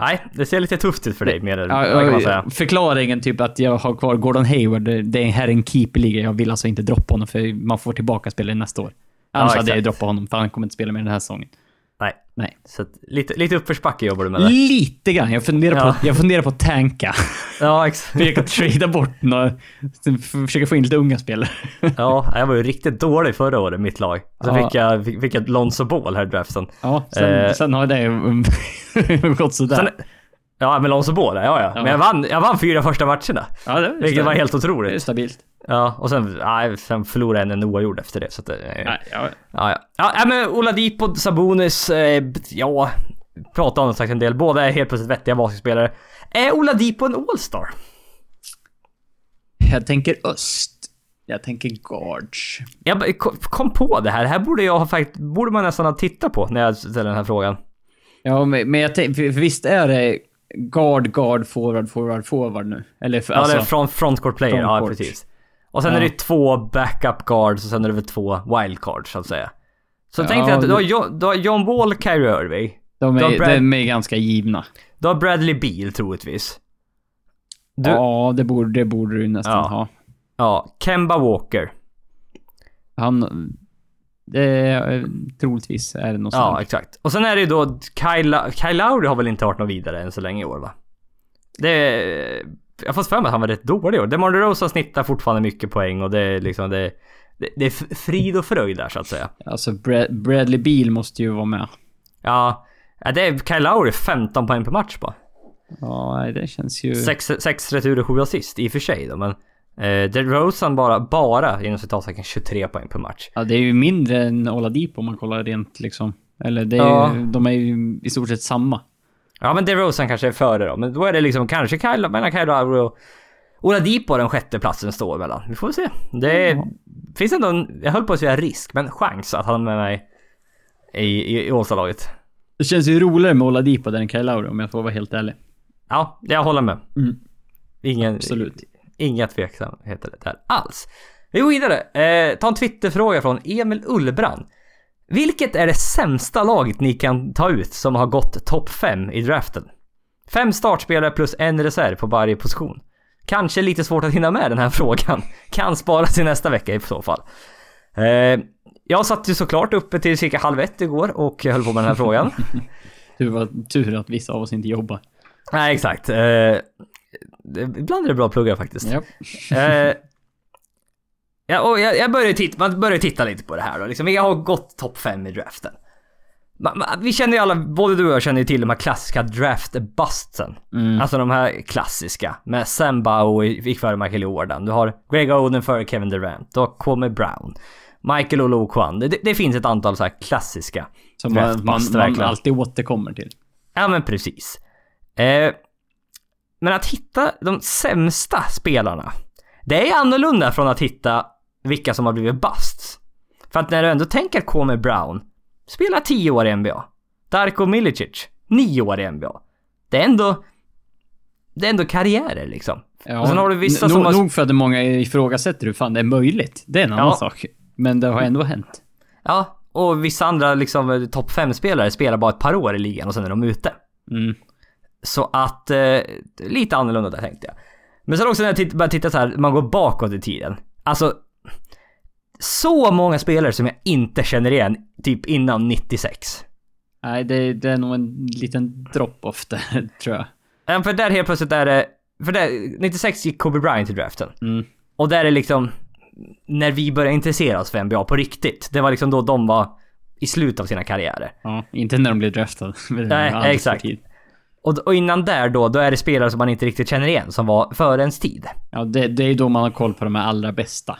Nej, det ser lite tufft ut för dig mer Ja, kan man säga. Förklaringen typ att jag har kvar Gordon Hayward, det är här en keeperliga. Jag vill alltså inte droppa honom för man får tillbaka spelare nästa år. Annars hade exakt. jag droppat honom för han kommer inte spela mer den här säsongen. Nej. Nej. Så att, lite, lite uppförsbacke jobbar du med där. Lite grann. Jag funderar, Ja. på, jag funderar på att tanka. [laughs] Ja, exakt. [laughs] Försöka trada bort några... Försöka få in lite unga spelare. [laughs] Ja, jag var ju riktigt dålig förra året, mitt lag. Så Ja. fick jag fick, fick jag Lonzo Ball här i draften. Ja, sen, Eh. sen har det gått sådär. Sen, ja, men Lonzo Ball, ja, ja. Ja. Men jag vann, jag vann fyra första matcherna. ja, det Vilket var helt Det är otroligt. stabilt. Ja, och sen, nej, sen förlorade jag en oavgjord efter det. Så att, det- Nej, ja. Ja, ja. Ja, ja, men Oladipo, Sabonis, eh, ja... Prata om det sagt en del. Båda är helt plötsligt vettiga basketspelare. Är Oladipo en All-star? Jag tänker öst. Jag tänker guards. Jag kom- på det här. Det här borde jag ha faktiskt... Borde man nästan ha tittat på när jag ställer den här frågan. Ja, men, men jag för, visst är det guard, guard, forward, forward, forward nu? Eller för, Ja, alltså, det är från frontcourt player. Ja, frontcourt. precis. Och sen Ja. är det två backup guards och sen är det väl två wildcards så att säga. Så Ja, tänk dig att du har, John, du har John Wall, Kyrie Irving. de, är, Brad- de är ganska givna. Du har Bradley Beal troligtvis. Du, Ja, det borde, det borde du nästan Ja. ha. ja, Kemba Walker. Han... Det är, troligtvis är det något Ja, sånt. exakt. Och sen är det ju då Kyle, Kyle Lowry har väl inte varit något vidare än så länge i år va? Det... Jag fått för mig att han var rätt dålig i år. DeMar DeRozan snittar fortfarande mycket poäng och det är liksom det... Det, det är frid och fröjd där så att säga. Alltså, Bra- Bradley Beal måste ju vara med. Ja, det är Kyle Lowry 15 poäng per match på. Ja, det känns ju... Sex, sex returer, sju assist i och för sig då, men... Eh, DeRozan bara, bara inom citattecken 23 poäng per match. Ja, det är ju mindre än Oladipo om man kollar rent liksom. Eller det är Ja. ju, de är ju i stort sett samma. Ja men DeRozan kanske är före då, men då är det liksom kanske Kyle, mellan Kyle Lowry och, Oladipo den sjätte platsen står mellan. Vi får se. Det är, finns ändå en, jag höll på att säga risk, men chans att han är med mig i, i, i Åsa-laget. Det känns ju roligare med Oladipo än Kyle Lowry om jag får vara helt ärlig. Ja, jag håller med. Mm. Ingen, Absolut. Inga tveksamheter där alls. Vi går vidare. Eh, ta en Twitterfråga från Emil Ullbrand. Vilket är det sämsta laget ni kan ta ut som har gått topp 5 i draften? Fem startspelare plus en reserv på varje position. Kanske lite svårt att hinna med den här [laughs] frågan. Kan spara till nästa vecka i så fall. Eh, jag satt ju såklart uppe till cirka halv ett igår och höll på med den här frågan. [laughs] Tur, var, tur att vissa av oss inte jobbar. Nej, exakt. Eh, ibland är det bra att plugga faktiskt. Ja. Eh, ja, och jag, jag började titta, man börjar titta lite på det här då. Liksom, jag har gått topp 5 i draften. Ma- ma- Vi känner ju alla, både du och jag känner ju till de här klassiska draft-bustsen. Mm. Alltså de här klassiska. Med Sam Bow gick före Michael Jordan. Du har Greg Oden före Kevin Durant. Du har Kwame Brown. Michael Olokwan. Det, det finns ett antal så här klassiska Som man, man, man alltid återkommer till. Ja men precis. Eh, men att hitta de sämsta spelarna. Det är annorlunda från att hitta vilka som har blivit busts. För att när du ändå tänker Kwame Brown, spelar 10 år i NBA. Darko Milicic, 9 år i NBA. Det är ändå... Det är ändå karriärer liksom. Ja, Och sen har du vissa no- som har- Nog för att många ifrågasätter hur fan det är möjligt. Det är en annan Ja. sak. Men det har ändå hänt. Ja, och vissa andra liksom topp 5-spelare spelar bara ett par år i ligan och sen är de ute. Mm. Så att, eh, lite annorlunda där tänkte jag. Men sen också när jag titt, börjar titta så här, man går bakåt i tiden. Alltså, så många spelare som jag inte känner igen, typ innan 96. Nej, det, det är nog en liten drop-off där, [laughs] tror jag. Ja, för där helt plötsligt är det, för där, 96 gick Kobe Bryant i draften. Mm. Och där är liksom, när vi började intressera oss för NBA på riktigt. Det var liksom då de var i slutet av sina karriärer. Ja, inte när de blir draftade. [laughs] Nej, exakt. Och, och innan där då, då är det spelare som man inte riktigt känner igen, som var före ens tid. Ja, det, det är då man har koll på de allra bästa.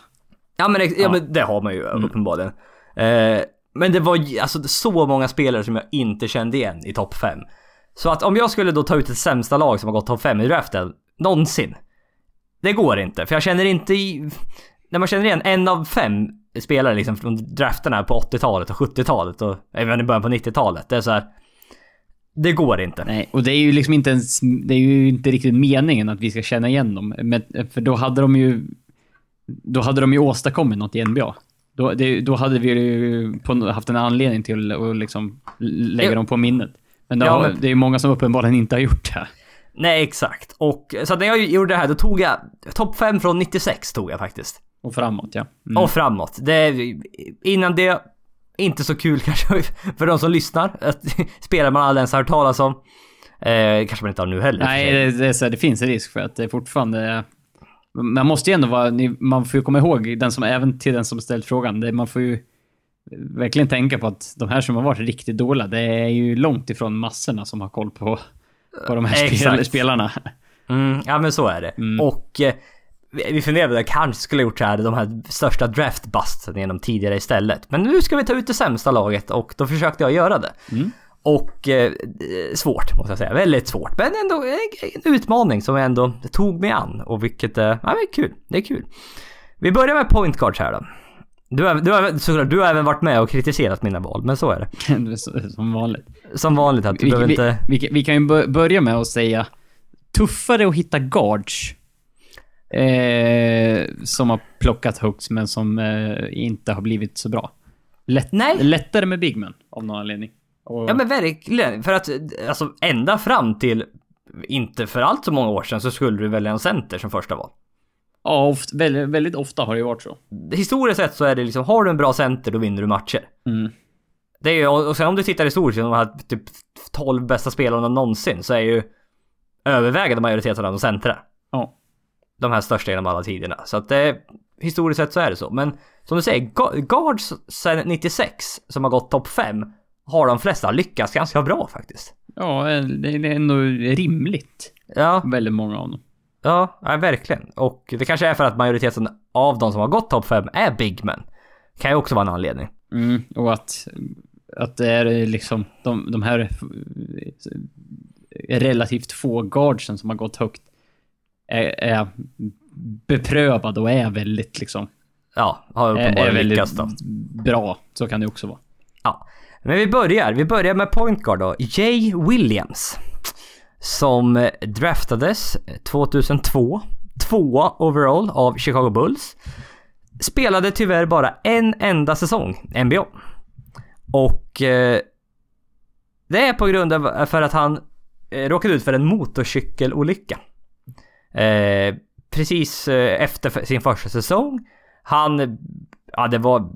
Ja men, ja. Ja. men det har man ju uppenbarligen. Eh, men det var alltså så många spelare som jag inte kände igen i topp 5. Så att om jag skulle då ta ut ett sämsta lag som har gått topp 5 i draften, någonsin. Det går inte, för jag känner inte i... När man känner igen en av fem spelare liksom från drafterna på 80-talet och 70-talet och även i början på 90-talet. Det är så här. Det går inte. Nej, och det är ju liksom inte ens... Det är ju inte riktigt meningen att vi ska känna igen dem. Men, för då hade de ju... Då hade de ju åstadkommit något i NBA. Då, det, då hade vi ju på, haft en anledning till att liksom lägga dem på minnet. Men, det, Ja, men- det är ju många som uppenbarligen inte har gjort det. Nej exakt. Och så när jag gjorde det här då tog jag topp 5 från 96 tog jag faktiskt. Och framåt, ja. Mm. Och framåt. Det, innan det, inte så kul [laughs] kanske för de som lyssnar. Att, [laughs] spelar man aldrig ens hört talas om. Eh, kanske man inte har nu heller. Nej, det, det, det finns en risk för att det är fortfarande... Man måste ju ändå vara... Man får ju komma ihåg, den som, även till den som ställt frågan, det, man får ju verkligen tänka på att de här som har varit riktigt dåliga, det är ju långt ifrån massorna som har koll på, på de här Exakt. spelarna. Mm, ja men så är det. Mm. Och eh, vi funderade på att kanske skulle gjort så här, de här största draftbusten genom tidigare istället. Men nu ska vi ta ut det sämsta laget och då försökte jag göra det. Mm. Och eh, svårt måste jag säga, väldigt svårt. Men ändå eh, en utmaning som jag ändå tog mig an och vilket, eh, ja är kul. Det är kul. Vi börjar med point guards här då. Du har, du, har, såklart, du har även varit med och kritiserat mina val, men så är det. [laughs] som vanligt. Som vanligt att du Vi, behöver vi, inte... vi, vi kan ju bör- börja med att säga tuffare att hitta guards eh, som har plockat hooks men som eh, inte har blivit så bra. Lätt, Nej. Lättare med bigmen av någon anledning. Och, Ja men verkligen, för att alltså ända fram till inte för allt så många år sedan så skulle du välja en center som första val. ja oft, väldigt, väldigt ofta har det ju varit så. Historiskt sett så är det liksom, har du en bra center då vinner du matcher. Mm. Det är ju, och sen om du tittar historiskt, de här typ 12 bästa spelarna någonsin så är ju övervägande majoriteten av dem centrar. Ja. De här största genom alla tiderna. Så att det, historiskt sett så är det så. Men som du säger, gu- guards sen 96 som har gått topp 5 har de flesta lyckats ganska bra faktiskt. Ja, det är ändå rimligt. Ja, Väldigt många av dem. Ja, ja, verkligen. Och det kanske är för att majoriteten av de som har gått topp 5 är big men. Kan ju också vara en anledning. Mm, och att, att det är liksom de, de här relativt få guardsen som har gått högt är, är beprövad och är väldigt liksom... Ja, har uppenbarligen lyckats då. bra. Så kan det också vara. Ja. Men vi börjar. Vi börjar med point guard då. Jay Williams. Som draftades 2002. Tvåa overall av Chicago Bulls. Spelade tyvärr bara en enda säsong NBA. Och eh, det är på grund av för att han eh, råkade ut för en motorcykelolycka. Eh, precis eh, efter sin första säsong. Han, ja det var,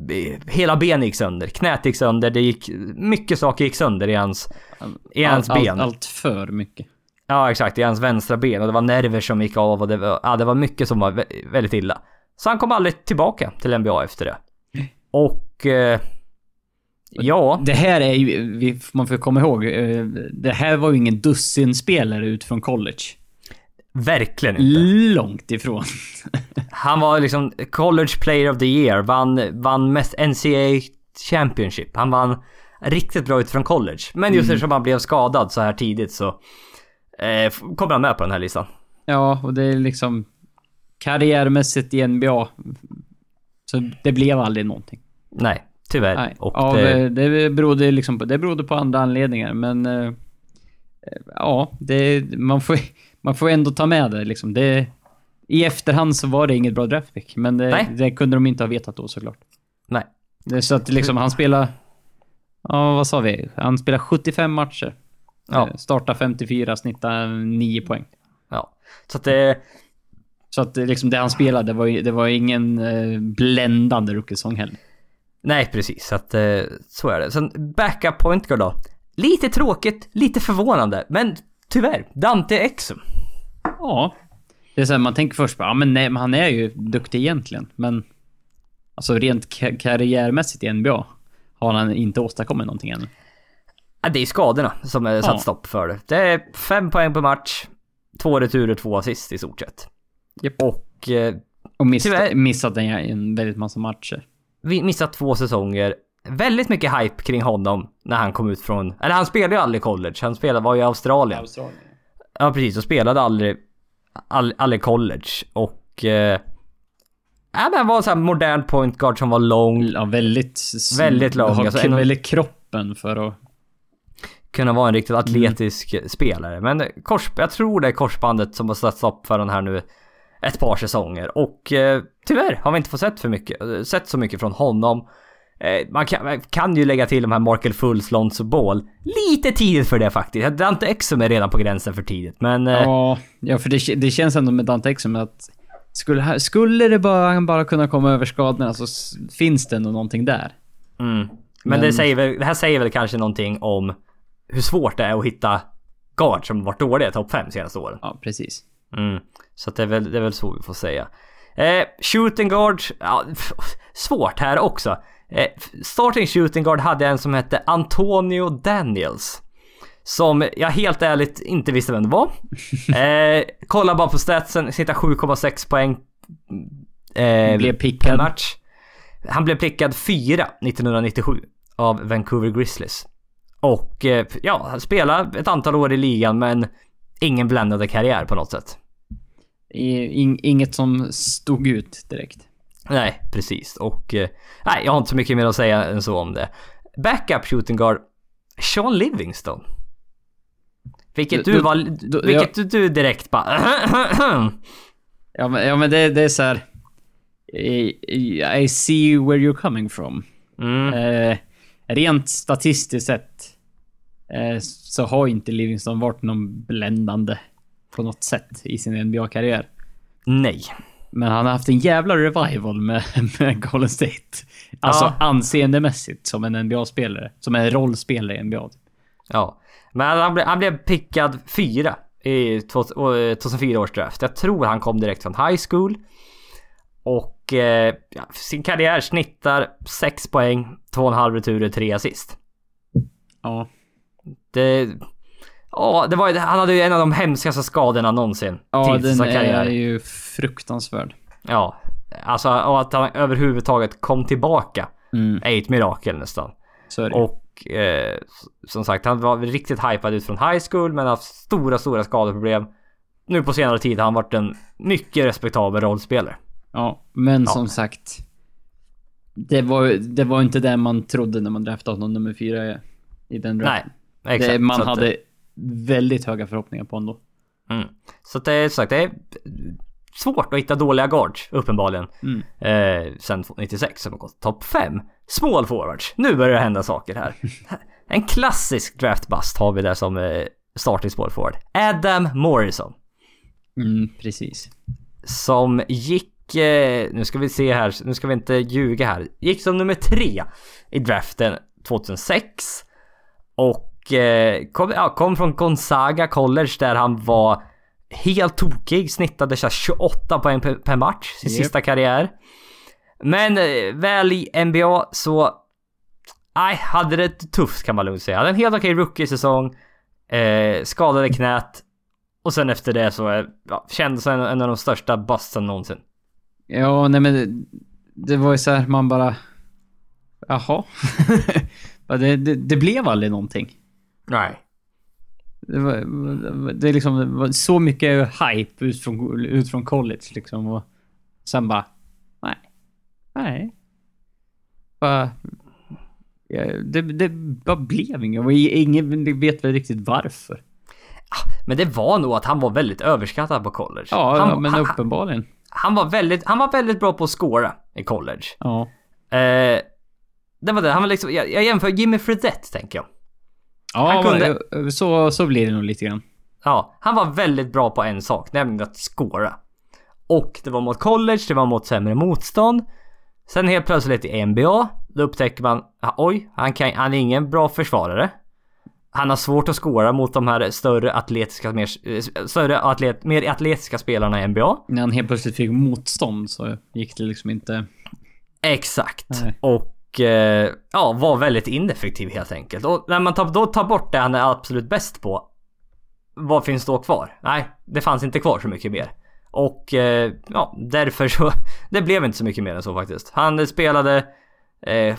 hela benet gick sönder, knät gick sönder, det gick, mycket saker gick sönder i hans, i hans allt, ben. Allt, allt för mycket. Ja exakt, i hans vänstra ben och det var nerver som gick av och det var, ja, det var mycket som var vä- väldigt illa. Så han kom aldrig tillbaka till NBA efter det. Och... Eh, ja, Det här är ju, man får komma ihåg, eh, det här var ju ingen dussinspelare ut från college. Verkligen inte. Långt ifrån. [laughs] Han var liksom College Player of the Year, vann, vann mest NCAA Championship. Han vann riktigt bra utifrån college. Men just eftersom han blev skadad så här tidigt så eh, kommer han med på den här listan. Ja, och det är liksom karriärmässigt i NBA. Så det blev aldrig någonting. Nej, tyvärr. Nej. Och Av, det, eh, det, berodde liksom på, det berodde på andra anledningar, men... eh, eh, Ja, det, man, får, man får ändå ta med det liksom. Det, I efterhand så var det inget bra draftpick, men det, det kunde de inte ha vetat då såklart. nej. Det så att liksom han spelar... Ja, vad sa vi? Han spelar 75 matcher. Ja. Eh, Startar 54, snittar 9 poäng. Ja. Så att det... Så att liksom det han spelade var, det var ingen eh, bländande rookie-säsong heller. Nej, precis. Så att eh, så är det. Sen backup point guard då. Lite tråkigt, lite förvånande, men tyvärr. Dante Exum. Ja. Det är så här, man tänker först bara, ja men nej, men han är ju duktig egentligen. Men alltså rent ka- karriärmässigt i NBA har han inte åstadkommit någonting än. Ja, det är skadorna som är satt Ja. stopp för det. Det är fem poäng per match, två returer, två assist i stort sett. Japp. Och eh, Och miss, Tyvärr- missat en, en väldigt massa matcher. vi missat två säsonger. Väldigt mycket hype kring honom när han kom ut från... Eller han spelade ju aldrig college, han spelade, var i Australien. Australien. Ja precis, och spelade aldrig, all, aldrig college. Och... Eh, ja men var så här modern point guard som var lång. Ja, väldigt... Väldigt lång, Har alltså en- väldigt kroppen för att... Kunna vara en riktigt atletisk spelare. Men kors, jag tror det är korsbandet som har satt stopp för den här nu ett par säsonger. Och eh, tyvärr har vi inte fått sett för mycket, eh, sett så mycket från honom. Eh, man, kan, man kan ju lägga till de här Markel Fulls, Lonzo Ball. Lite tidigt för det faktiskt. Dante Exum är redan på gränsen för tidigt. Men eh, Ja, ja för det, det känns ändå med Dante Exum att skulle, skulle det bara, bara kunna komma över skadorna så finns det ändå någonting där. Mm. Men, Men- Det, säger väl, det här säger väl kanske någonting om hur svårt det är att hitta guard som varit dåliga i topp 5 senaste åren. Ja, precis. Mm. Så det, är väl, det är väl så vi får säga. Eh, shooting guard, ja, svårt här också. Eh, starting shooting guard hade en som hette Antonio Daniels. Som jag helt ärligt inte visste vem det var. [laughs] Eh, kolla bara på statsen, sitter 7,6 poäng. Eh, Blev pickad. match. Han blev prickad 4 1997 av Vancouver Grizzlies. Och eh, ja, han spelade ett antal år i ligan men ingen bländande karriär på något sätt. Inget som stod ut direkt. Nej, precis. Och eh, nej, jag har inte så mycket mer att säga än så om det. Backup shooting guard, Sean Livingston. Vilket du Då- var, då- vilket du, du direkt bara... [clears throat] Ja men, ja, men det, det är så här. I I see where you're coming from. mm, Eh, rent statistiskt sett eh, så har inte Livingston varit någon bländande på något sätt i sin NBA-karriär. nej. Men han har haft en jävla revival med, [laughs] med Golden State. Alltså Ja. anseendemässigt som en NBA-spelare. Som en rollspelare i NBA. Ja. Men han blev, han blev pickad fyra i två- eh, 2004 års draft. Jag tror han kom direkt från high school. Och eh, sin karriär snittar 6 poäng, 2,5 returer, 3 assist. Ja. Det... Ja, det var ju, han hade ju en av de hemskaste skadorna någonsin. Ja, den är ju fruktansvärd. Ja, alltså och att han överhuvudtaget kom tillbaka Mm, är ett mirakel nästan. så är det. Och eh, som sagt, han var riktigt hypad ut från high school men haft stora, stora skadeproblem. nu på senare tid har han varit en mycket respektabel rollspelare. Ja, men som sagt. Det var, det var inte det man trodde när man draftade honom nummer fyra i, den Nej, draften. exakt. Det, man hade väldigt höga förhoppningar på honom. Mm. Så att det är sagt, det är svårt att hitta dåliga guards uppenbarligen. Mm. Eh, sen 96 som har gått topp 5. Small forwards. Nu börjar det hända saker här. [laughs] en klassisk draft bust har vi där som eh, starting small forward. Adam Morrison. Mm, precis. Som gick, eh, nu ska vi se här, nu ska vi inte ljuga här. Gick som nummer tre i draften 2006. Och kom, ja, kom från Gonzaga College där han var helt tokig. Snittade så här 28 poäng per, per match sin Yep. sista karriär. Men eh, väl i NBA så... Nej, hade det tufft kan man lugnt säga. Hade en helt okej rookie-säsong. Eh, skadade knät. Och sen efter det så eh, ja, kändes en, en av de största bustsen någonsin. Ja, nej men det, det var ju så här man bara... Jaha. [laughs] Ja, det, det, det blev aldrig någonting. Nej. Det, var, det är liksom det var så mycket hype ut från, ut från college liksom och sen bara... Nej. Nej. Bara... Ja, det, det bara blev inget och ingen vet väl riktigt varför. Men det var nog att han var väldigt överskattad på college. Ja, han, ja men han, uppenbarligen. han, var väldigt, han var väldigt bra på att scora i college. Ja. Eh, det var det. Han var liksom, jag, jag jämför Jimmy Fredette tänker jag. Ja, Han kunde- så, så blir det nog lite grann. Ja, han var väldigt bra på en sak, nämligen att scora. Och det var mot college, det var mot sämre motstånd. Sen helt plötsligt i NBA, då upptäcker man, oj, han, kan, han är ingen bra försvarare. Han har svårt att scora mot de här större atletiska, mer, eh, större atlet, mer atletiska spelarna i NBA. När han helt plötsligt fick motstånd så gick det liksom inte... Exakt. Nej. Och Eh, ja, var väldigt ineffektiv helt enkelt. Och när man tar, då tar bort det han är absolut bäst på. Vad finns då kvar? Nej, det fanns inte kvar så mycket mer. Och eh, ja, därför så... [laughs] Det blev inte så mycket mer än så faktiskt. Han spelade... Eh,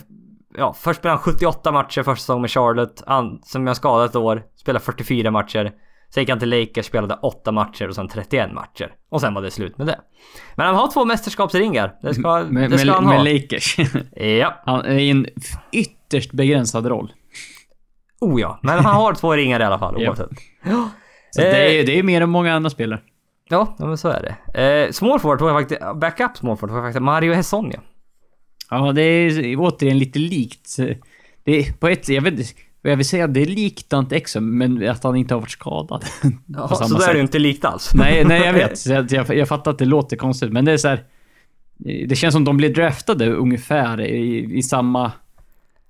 ja, först spelade han 78 matcher första säsongen med Charlotte. Han, som jag skadat ett år. Spelade 44 matcher. Sen gick han till Lakers, spelade 8 matcher och sen 31 matcher. Och sen var det slut med det. Men han har två mästerskapsringar. Det ska, Med, det ska han ha. med Lakers. [laughs] Ja, han är i en ytterst begränsad roll. oh ja. Men han har två ringar i alla fall [laughs] Ja. Så Eh. det, är, det är mer än många andra spelare. Ja, men så är det. Eh, small forward jag faktiskt, backup small forward jag faktiskt Mario Hesonja. Ja, det är återigen lite likt. Det är på ett... Jag vet inte... Jag vill säga det är likt Dante Exum, men att han inte har varit skadad. Ja, så där är det ju inte likt alls. Nej, nej jag vet. [laughs] Jag, jag, jag fattar att det låter konstigt, men det är så här. Det känns som de blir draftade ungefär i, i samma...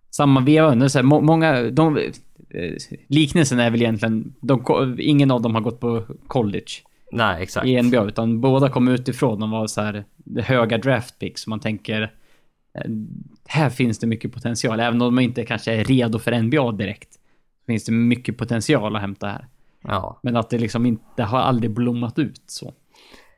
Samma veva. Det är så här, må, många... De, eh, liknelsen är väl egentligen... De, ingen av dem har gått på college Nej, exakt. i NBA, utan båda kom utifrån. De var så här höga draft picks. Så man tänker... Här finns det mycket potential. Även om de inte kanske är redo för NBA direkt. Finns det mycket potential att hämta här. Ja. Men att det liksom inte har aldrig blommat ut så.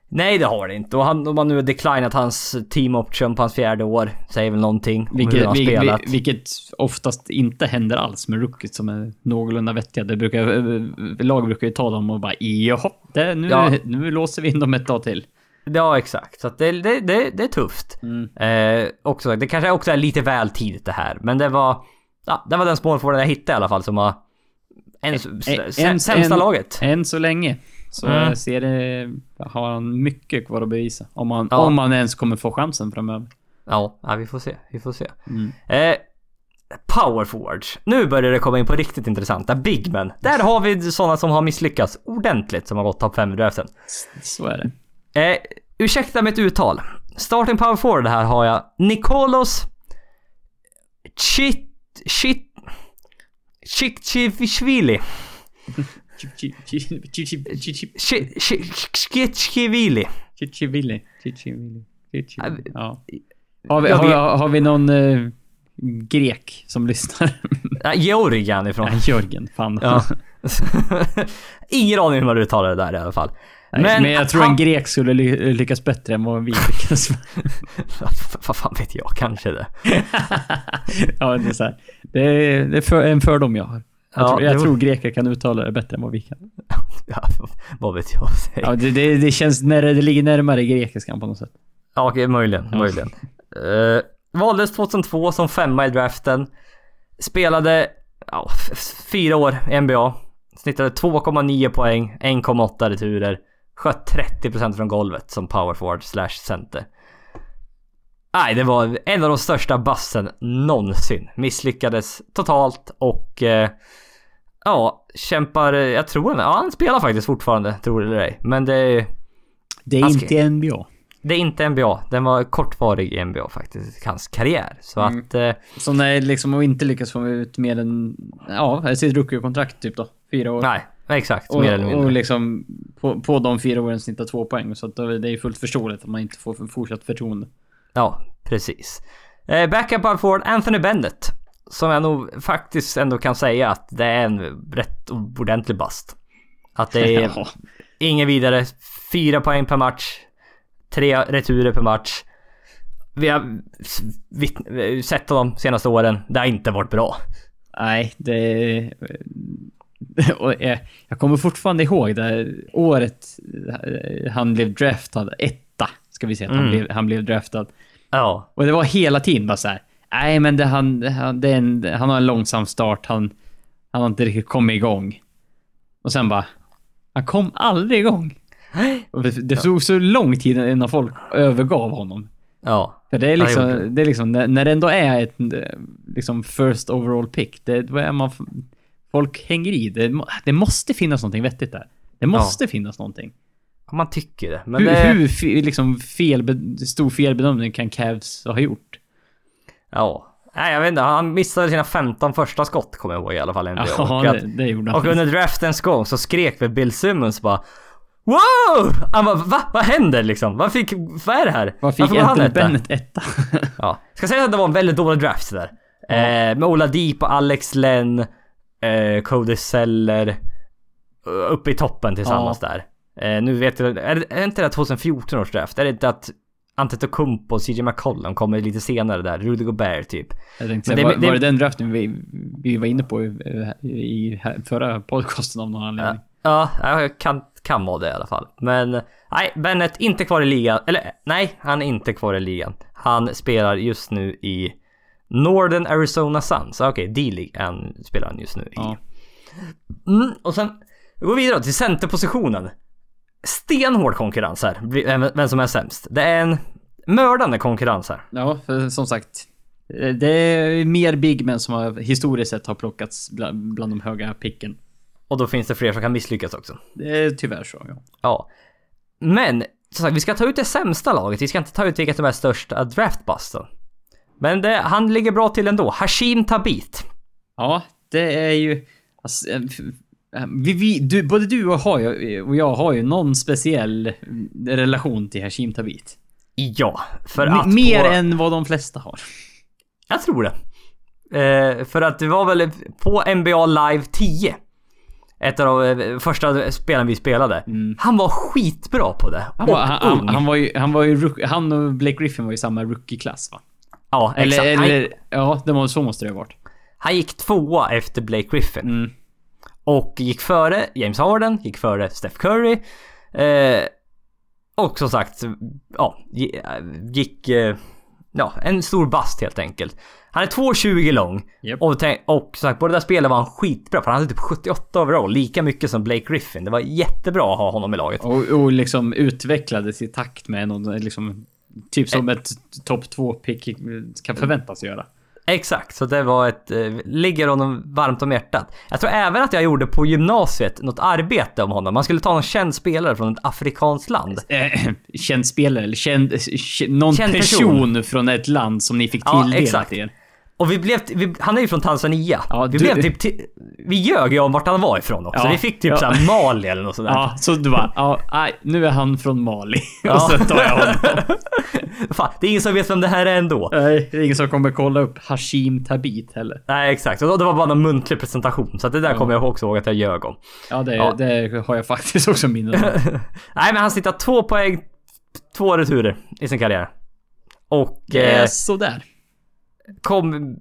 Nej, det har det inte. Och han, om man nu har declinat hans team option på hans fjärde år, säger väl någonting om hur Vilket, han har vil- spelat. vil- vilket oftast inte händer alls med rookies som är någorlunda vettiga. Det brukar, lag brukar ju ta dem och bara jaha, det, nu, Ja. nu låser vi in dem ett tag till. Ja, exakt. Så det, det, det, det är tufft. Mm. Eh, också, det kanske också är lite väl tidigt det här, men det var... Ja, det var den smallforwarden jag hittade i alla fall som var... En, En- en- sämsta en- laget. Än så länge så Mm. ser det, har han mycket kvar att bevisa. Om han, Ja. om han ens kommer få chansen framöver. Ja, ja, vi får se. Vi får se. Mm. Eh, power forwards. Nu börjar det komma in på riktigt intressanta. Bigmen. Där har vi sådana som har misslyckats ordentligt som har gått topp 5 i draften. Så är det. Eh, ursäkta mitt uttal. Starting power forward här har jag Nikolos Chit... Chit... Chikchivishvili. Chikchivili. Chichivili. Ja, Ja. Har vi, jag har, vet- har vi någon eh, grek som lyssnar? Georgian ifrån. Nej, Jörgen. Fan. Ja. [laughs] Ingen aning hur man uttalar det där i alla fall. Nej, men, jag tror han- en grek skulle ly- lyckas bättre än vad vi [laughs] lyckas. Vad fan vet jag, kanske det. [laughs] ja, det är så här. Det är, det är för, en fördom jag har. Jag, Ja, tror, jag var- tror greker kan uttala det bättre än vad vi kan. [laughs] Ja, vad vet jag. Ja, det, det, det känns när det ligger närmare grekiskan på något sätt. Ja, okej, möjligen, Ja. möjligen. Uh, valdes 2002 som femma i draften. Spelade f- fyra år i NBA. Snittade 2,9 poäng, 1,8 returer. Sköt 30% från golvet som power forward slash center. Nej, det var en av de största bassen någonsin. Misslyckades totalt och eh, ja, kämpar, jag tror han, ja, han spelar faktiskt fortfarande, tror det eller ej. Men det är Det är Han inte NBA. det är inte NBA. Den var kortvarig i NBA faktiskt, hans karriär. Så Mm. att... Eh, Så när liksom och inte lyckas få ut mer än, ja, sitt rookie-kontrakt typ då. Fyra år. nej, exakt. och, mer eller mindre. och liksom på, på de fyra åren snittar två poäng. Så att det är fullt förståeligt att man inte får fortsatt förtroende. Ja, precis. Eh, backup power forward Anthony Bennett. Som jag nog faktiskt ändå kan säga att det är en rätt ordentlig bast. Att det är [laughs] Ja. ingen vidare. Fyra poäng per match. Tre returer per match. Vi har sett de senaste åren. Det har inte varit bra. Nej, det... [laughs] Och jag, jag kommer fortfarande ihåg det året eh, han blev draftad. Etta, ska vi säga att han, Mm. blev, han blev draftad. Ja, Och det var hela tiden bara så här. Nej, men det, han, han, det en, han har en långsam start. Han, han har inte riktigt kommit igång. Och sen bara... Han kom aldrig igång. [gasps] Det- tog så lång tid innan folk övergav honom. ja. För det är liksom, det är liksom när, när det ändå är ett eh, liksom first overall pick, det, då är man... Folk hänger i. Det, det måste finnas någonting vettigt där. Det måste finnas någonting. Man tycker det. Men hur det... hur liksom fel, stor felbedömning kan Cavs ha gjort? Ja. Nej, jag vet inte. Han missade sina 15 första skott kommer jag ihåg i alla fall. NBA. Ja, och, att, det, det gjorde han. och under draftens gång så skrek väl Bill Simmons bara Wow! Han bara va? Vad händer liksom? Vad fick... Vad är det här? Vad fick Anthony? Bennett etta? Ja. Ska säga att det var en väldigt dålig draft där. Eh, med Ola Deep och Alex Len, eh, Cody Seller eh, uppe i toppen tillsammans där. Eh, nu vet jag, är, är inte det 2014 års draft? Är det inte att Antetokounmpo och CJ McCollum kommer lite senare där? Rudy Gobert typ. Jag tänkte säga, det- var, det- var det den draften vi, vi var inne på i, i förra podcasten av någon anledning? Ja, ja, kan, kan vara det i alla fall. Men nej, Bennett inte kvar i ligan. Eller nej, han är inte kvar i ligan. Han spelar just nu i Northern Arizona Suns. Okej, D-League han spelar han just nu i. Ja. Mm, och sen vi går vidare till centerpositionen. Stenhård konkurrens här, vem som är sämst. Det är en mördande konkurrens här. Ja, för som sagt. eh, Det är mer big men som har, historiskt sett har plockats bland, bland de höga picken. Och då finns det fler som kan misslyckas också. Det är tyvärr så, ja. Ja. Men, som sagt, vi ska ta ut det sämsta laget. Vi ska inte ta ut vilket som är störst av draftbusten. Men det, han ligger bra till ändå. Hashim Tabit. Ja, det är ju... Alltså, eh, eh, vi, vi, du, både du och, har ju, och jag har ju någon speciell mm, relation till Hashim Tabit. Ja, för M- att mer på, än vad de flesta har. Jag tror det. Eh, för att det var väl på NBA Live 10. Ett av de eh, första spelen vi spelade. Han var skitbra på det. Mm. Han och var, han, ung. han, han var ju, han var ju han och Blake Griffin var ju samma rookie-klass va? Ja, Eller, exakt. Eller ja, det var, så måste det ha varit. han gick tvåa efter Blake Griffin. Mm. Och gick före James Harden, gick före Steph Curry. Eh, och som sagt, ja, gi- gick... Eh, ja, en stor bast helt enkelt. Han är 2,20 lång. Japp. Och, och sagt, på det där spelet var han skitbra. För han hade typ 78 overall, lika mycket som Blake Griffin. Det var jättebra att ha honom i laget. Och, och liksom utvecklades i takt med någon, liksom... Typ som ett topp 2 pick kan förväntas göra. Exakt, så det var ett... Eh, ligger honom varmt om hjärtat. Jag tror även att jag gjorde på gymnasiet något arbete om honom. Man skulle ta någon känd spelare från ett afrikanskt land. Eh, känd spelare, eller känd... k- Någon Känd person. person. från ett land som ni fick Ja, tilldelat exakt. er. Och vi blev, vi, han är ju från Tanzania. Ja, vi du- blev typ, vi ljög ju om vart han var ifrån också. Ja, vi fick typ ja. såhär Mali eller något sådär. Ja, så du bara, ja, nej, nu är han från Mali. Ja. [laughs] Och så tar jag honom. [laughs] Fan, det är ingen som vet vem det här är ändå. Nej, det är ingen som kommer kolla upp Hashim Tabit heller. Nej exakt, och det var bara en muntlig presentation. Så det där Ja. kommer jag också ihåg att jag ljög om. Ja, det, Ja. det har jag faktiskt också minne av. [laughs] Nej men han snittar två poäng, två returer i sin karriär. Och... Det är Eh, sådär. Kom...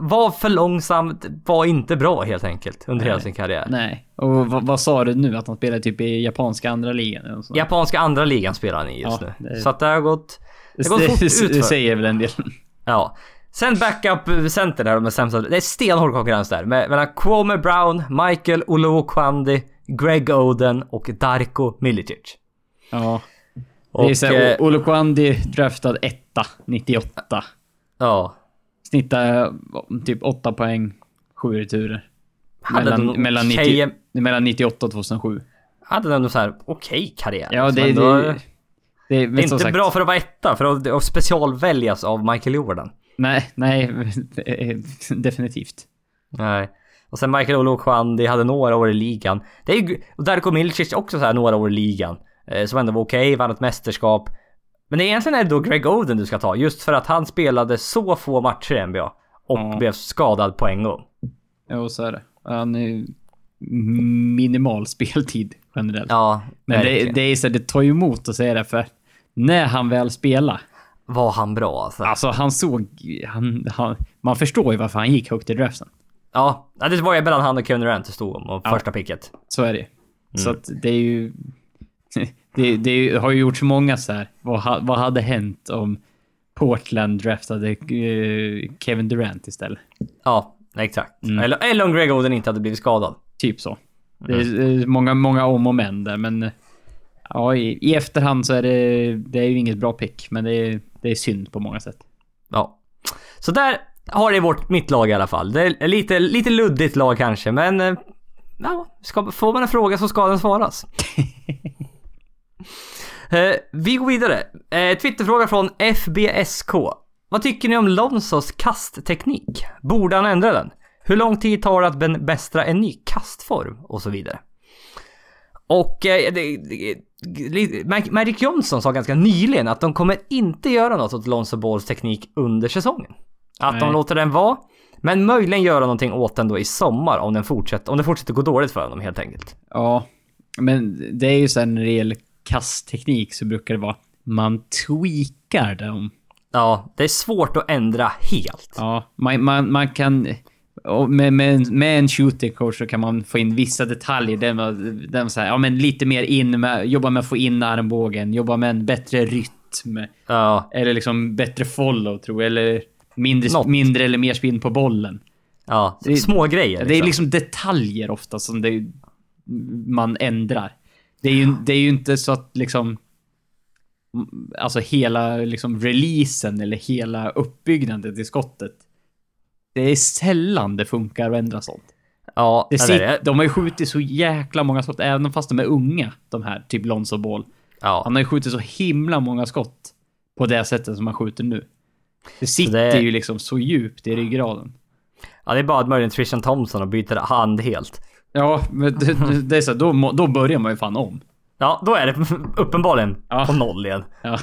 Var för långsamt, var inte bra helt enkelt under hela Nej. sin karriär. Nej. Och vad, vad sa du nu? Att han spelar typ i japanska andra ligan? Japanska andra ligan spelar han i just Ja, nu. det- Så att det har gått... det, det går fort utför. det säger väl en del. Ja. Sen backup-center där, de är sämsta. Det är stenhård konkurrens där. Mellan Kwame Brown, Michael Olokwandi, Greg Oden och Darko Milicic. Ja. Och, det är såhär, eh, Olokwandi draftad etta, 98. ja. Snittar eh, typ 8 poäng, 7 returer. Mellan, någon mellan, okej- 90, mellan 98 och 2007. Hade ändå så här okej karriär. Ja, det, Men då- det, det, det är inte bra för att vara etta, för att, att specialväljas av Michael Jordan. Nej, nej, [laughs] definitivt. Nej. Och sen Michael Olokwandi hade några år i ligan. Det är ju, och Darko Milicic också så här några år i ligan. Eh, som ändå var okej, vann ett mästerskap. Men egentligen är det då Greg Oden du ska ta, just för att han spelade så få matcher i NBA. Och Ja. blev skadad på en gång. Jo, så är det. Han är minimal speltid generellt. Ja, Men det, det är så det tar ju emot att säga det för när han väl spelar. Var han bra alltså? Alltså han såg, han, han, man förstår ju varför han gick högt i draften. Ja, det var ju mellan han och Kevin Durant det stod om, och Ja. första picket. Så är det Så att det är ju... Det, det har ju gjorts många så här. Vad, ha- vad hade hänt om Portland draftade eh, Kevin Durant istället? Ja, exakt. Mm. Eller, eller om Greg Oden inte hade blivit skadad. Typ så. Det är eh, många, många om och men där, men... eh, Ja, i, i efterhand så är det, det är ju inget bra pick, men det är, det är synd på många sätt. Ja. Så där har det vårt, mitt lag i alla fall. Det är lite, lite luddigt lag kanske, men... eh, Ja, ska, får man en fråga så ska den svaras. [laughs] Eh, vi går vidare. Eh, Twitterfråga från FBSK. Vad tycker ni om Lonzos kastteknik? Borde han ändra den? Hur lång tid tar det att bemästra en ny kastform? Och så vidare. Och eh, det, det, Magic Johnson sa ganska nyligen att de kommer inte göra något åt Lonzo Balls teknik under säsongen. Att de Nej. låter den vara, men möjligen göra någonting åt den då i sommar om den fortsätter, om det fortsätter gå dåligt för honom helt enkelt. Ja, men det är ju här när det gäller kastteknik så brukar det vara man tweakar dem. Ja, det är svårt att ändra helt. Ja, man, man, man kan... Med, med, med en shooting coach så kan man få in vissa detaljer. Man, där man säger, ja men lite mer in med, jobba med att få in armbågen, jobba med en bättre rytm. Ja, Eller liksom bättre follow tror jag, eller mindre, Något. mindre eller mer spinn på bollen. ja, Det- små grejer. Det är liksom detaljer ofta som det, man ändrar. Det är, ju, det är ju inte så att liksom... Alltså hela liksom releasen eller hela uppbyggnaden till skottet. Det är sällan det funkar att ändra sånt. Ja, Det eller sit, det. de har ju skjutit så jäkla många skott, även fast de är unga, de här, typ Lonzo Ball. Ja, Han har ju skjutit så himla många skott på det sättet som han skjuter nu. Det sitter det- ju liksom så djupt i ryggraden. ja, det är bara att möjligen Trishan Thompson och byter hand helt. Ja, men det, det- är så, då, då börjar man ju fan om. Ja, då är det [laughs] uppenbarligen Ja. på noll igen. Ja.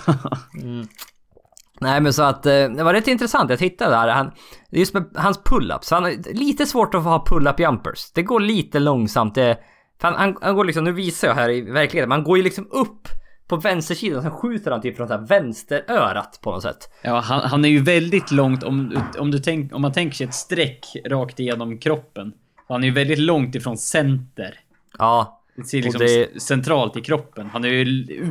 Nej men så att eh, det var rätt intressant. Jag tittade där. Han, just med hans pull-ups. Han har lite svårt att få ha pull-up jumpers. Det går lite långsamt. Det, han, han, han går liksom, nu visar jag här i verkligheten. Man går ju liksom upp på vänstersidan. Sen skjuter han typ från så vänsterörat på något sätt. Ja, han, han är ju väldigt långt om, om, du tänk, om man tänker sig ett streck rakt igenom kroppen. Han är ju väldigt långt ifrån center. Ja, Det ser liksom det- centralt i kroppen. Han är ju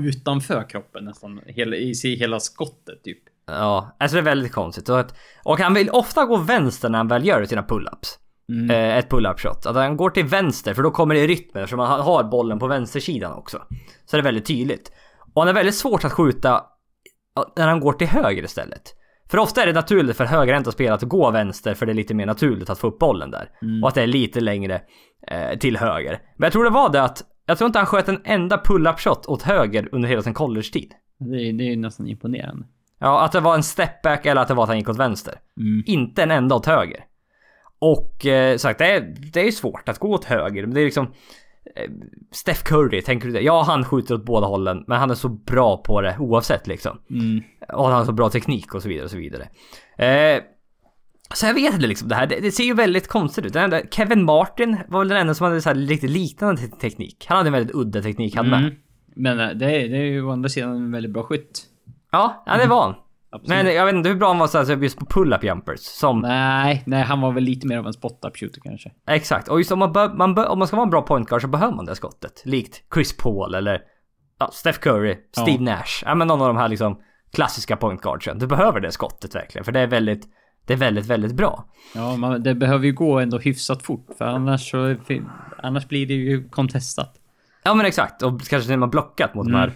utanför kroppen nästan. Hela, I hela skottet typ. ja. Alltså det är väldigt konstigt. Och, att, och han vill ofta gå vänster när han väl gör sina pull-ups. Mm. Eh, ett pull-up shot. Att han går till vänster för då kommer det i rytmen eftersom han har bollen på vänstersidan också. Så det är väldigt tydligt. Och han är väldigt svårt att skjuta när han går till höger istället. För ofta är det naturligt för högerhänta spelare att gå vänster för det är lite mer naturligt att få upp bollen där. Och att det är lite längre eh, till höger. Men jag tror det var det att jag tror inte han sköt en enda pull-up shot åt höger under hela sin college-tid. Det, det är ju nästan imponerande. Ja, att det var en stepback eller att det var att han gick åt vänster. Mm. Inte en enda åt höger. Och eh, sagt, det är, det är svårt att gå åt höger. Men det är liksom... Eh, Steph Curry, tänker du det? Ja, han skjuter åt båda hållen. Men han är så bra på det oavsett liksom. Mm. Och han har så bra teknik och så vidare och så vidare. Eh, så jag vet inte liksom det här. Det, det ser ju väldigt konstigt ut. Den enda, Kevin Martin var väl den enda som hade så här riktigt liknande te- teknik. Han hade en väldigt udda teknik han med. Mm. Men eh, det är, det är ju å andra sidan en väldigt bra skytt. Ja, ja, det var han. Absolut. Men jag vet inte hur bra han var så här, just på pull-up jumpers. Som, Nej, nej, han var väl lite mer av en spot-up shooter kanske. Exakt, och just om man, bör, man bör, om man ska vara en bra point guard så behöver man det skottet. Likt Chris Paul eller ja, Steph Curry, Steve Ja. Nash. Ja men någon av de här liksom klassiska point guardsen. Du behöver det skottet verkligen, för det är väldigt, det är väldigt, väldigt bra. Ja, man, det behöver ju gå ändå hyfsat fort, för annars så... Annars blir det ju contestat. Ja men exakt, och kanske och med blockat mot de här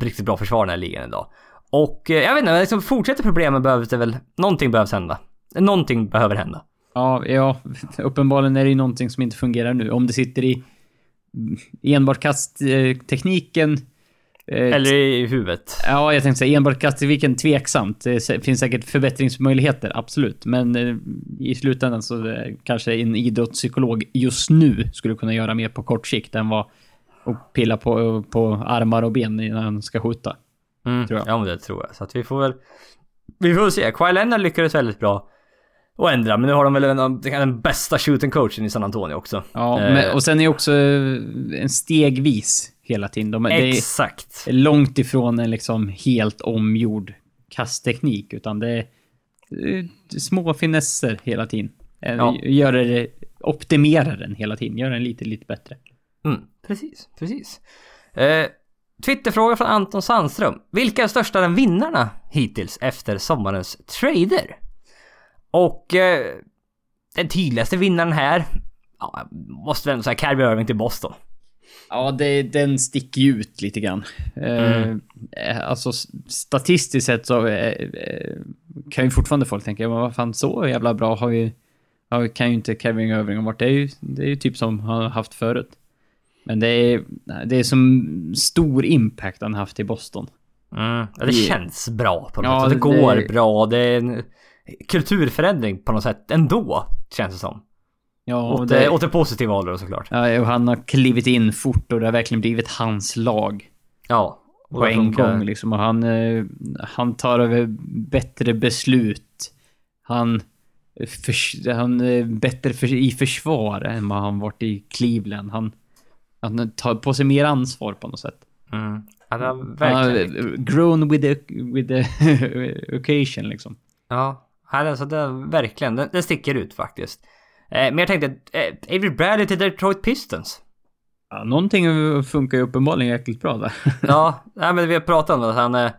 riktigt bra försvararna i ligan idag. Och eh, jag vet inte, liksom fortsätter problemen behövs det väl, någonting behövs hända. Någonting behöver hända. Ja, ja, uppenbarligen är det ju någonting som inte fungerar nu. Om det sitter i enbart kasttekniken... eh, Eller i huvudet. Ja, jag tänkte säga enbart kasttekniken tveksamt. Det finns säkert förbättringsmöjligheter, absolut. Men eh, i slutändan så kanske en idrottspsykolog just nu skulle kunna göra mer på kort sikt än vad och pilla på, på armar och ben innan han ska skjuta. Mm, tror jag. Ja men det tror jag. Så att vi får väl... Vi får väl se. Kawhi Leonard lyckades väldigt bra att ändra, men nu har de väl den, den bästa shooting coachen i San Antonio också. Ja, Eh, men, och sen är också eh, en stegvis hela tiden. De, det är Exakt. långt ifrån en liksom helt omgjord kastteknik, utan det är eh, små finesser hela tiden. Eh, Ja. Gör det, optimerar den hela tiden, gör den lite, lite bättre. Mm, precis, precis. Eh, Twitterfråga från Anton Sandström. Vilka är största vinnarna hittills efter sommarens trader? Och eh, den tydligaste vinnaren här, ja, måste väl säga Kyrie Irving till Boston. Ja, det, den sticker ju ut lite grann. Mm. Eh, alltså statistiskt sett så eh, eh, kan ju fortfarande folk tänka, men vad fan så jävla bra har ju, har, kan ju inte Kevin Irving ha varit. Det är ju, det är ju typ som han har haft förut. Men det är, det är som stor impact han haft i Boston. Mm, ja, det känns bra på något Ja, sätt. Det det- går bra. Det är en kulturförändring på något sätt ändå, känns det som. Ja, och Åt det, det, åt det positiva hållet såklart. ja, och han har klivit in fort och det har verkligen blivit hans lag. Ja. på en funkar. gång liksom. Och han, eh, han tar över bättre beslut. Han, förs- han är bättre för, i försvar än vad han varit i Cleveland. Han, han tar på sig mer ansvar på något sätt. Mm. Har Han har verkligen. eh, grown with the, with the [laughs] occasion liksom. Ja, alltså det verkligen. Det, det sticker ut faktiskt. Eh, men jag tänkte, eh, Avery Bradley till Detroit Pistons. Ja, någonting funkar ju uppenbarligen jäkligt bra där. [laughs] Ja, nej, men vi har pratat om det, att han är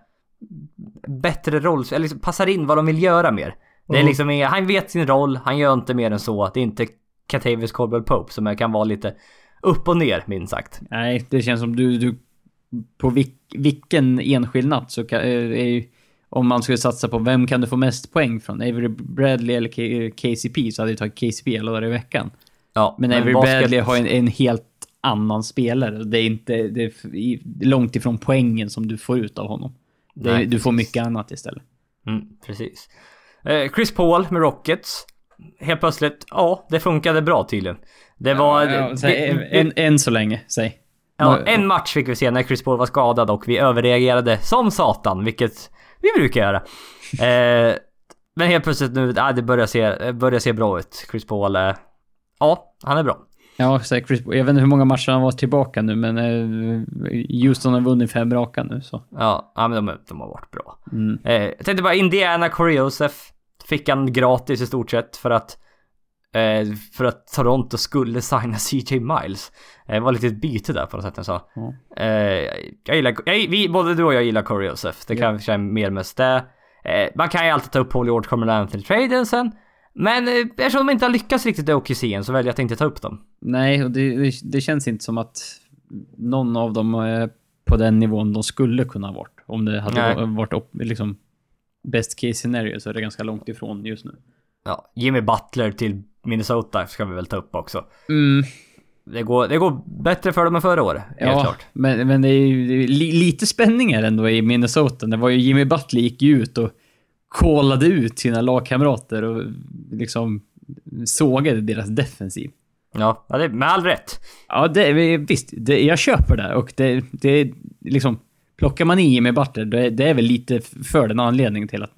bättre roll, eller liksom passar in vad de vill göra mer. Det är Mm. liksom, han vet sin roll, han gör inte mer än så. Det är inte Catavius Caldwell Pope som kan vara lite upp och ner minst sagt. Nej, det känns som du, du på vilk, vilken enskild natt så kan, eh, är om man skulle satsa på vem kan du få mest poäng från? Avery Bradley eller K- KCP så hade jag tagit KCP alla dagar i veckan. Ja, Men Avery basket- Bradley har en, en helt annan spelare. Det är inte det är långt ifrån poängen som du får ut av honom. Nej, du får mycket annat istället. Mm, precis. Eh, Chris Paul med Rockets. Helt plötsligt, ja, det funkade bra tydligen. Det var... Ja, säg, det- en, än så länge, säg. Ja, en match fick vi se när Chris Paul var skadad och vi överreagerade som satan, vilket vi brukar göra. [laughs] Eh, men helt plötsligt nu, ah, det börjar se, börjar se bra ut. Chris Paul, eh, ja, han är bra. Ja, säg Chris, jag vet inte hur många matcher han var tillbaka nu, men eh, Houston har vunnit fem raka nu så. Ja, ja men de, de har varit bra. Mm. Eh, jag tänkte bara Indiana Joseph fick han gratis i stort sett för att för att Toronto skulle signa [laughs] CJ Miles. Eh, det var lite ett byte där på något sätt. Så. Ja. Eh, jag gillar, jag, vi, både du och jag gillar Corey Joseph. Det kanske är mer mest det. Eh, man kan ju alltid ta upp Paul George, Carmelo Anthony traden sen. Men eh, eftersom de inte har lyckats riktigt i OKC än så väljer jag att inte ta upp dem. Nej, och det, det, känns inte som att någon av dem är på den nivån de skulle kunna ha varit. Om det hade Nej. va- varit upp, liksom best case scenario så är det ganska långt ifrån just nu. Ja, Jimmy Butler till Minnesota ska vi väl ta upp också. Mm, Det går, det går bättre för dem än förra året, helt ja, klart. men, men det är ju li, lite spänning här ändå i Minnesota. Det var ju Jimmy Butler gick ju ut och kollade ut sina lagkamrater och liksom sågade deras defensiv. Ja, det, med all rätt. Ja, det, visst. Det, jag köper det och det, det liksom... Plockar man i Jimmy Butler, det, det är väl lite för den anledningen till att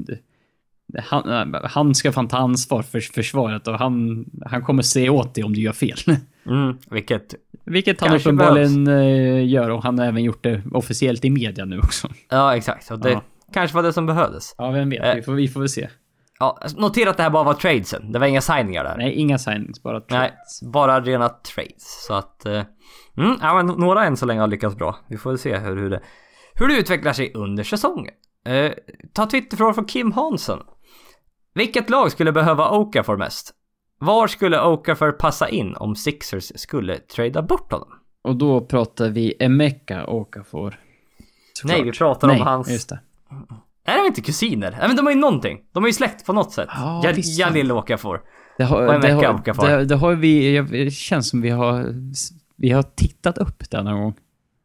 han, han ska fan ta ansvar för försvaret och han, han kommer se åt dig om du gör fel. [laughs] Mm, vilket... Vilket han uppenbarligen eh, gör och han har även gjort det officiellt i media nu också. Ja, exakt. Och det, Ja. kanske var det som behövdes. Ja, vem vet. Eh. Vi får, vi får väl se. Ja, notera att det här bara var tradesen. Det var inga signingar där. Nej, inga signings, bara Nej, trades. bara rena trades. Så att... eh, Mm, ja, men några än så länge har lyckats bra. Vi får väl se hur, hur, det, hur det utvecklar sig under säsongen. Eh, ta Twitterfråga från Kim Hansson. Vilket lag skulle behöva Okafor mest? Var skulle Okafor passa in om Sixers skulle trada bort honom? Och då pratar vi Emeka Okafor. Nej, vi pratar Nej, om hans... just det. Är de inte kusiner? Nej men de har ju någonting. De är ju släkt på något sätt. Ja, Ja, visst. Jalil Okafor. Det har, Och det, har, Okafor. det, det har vi... jag- Det känns som vi har... Vi har tittat upp det någon gång.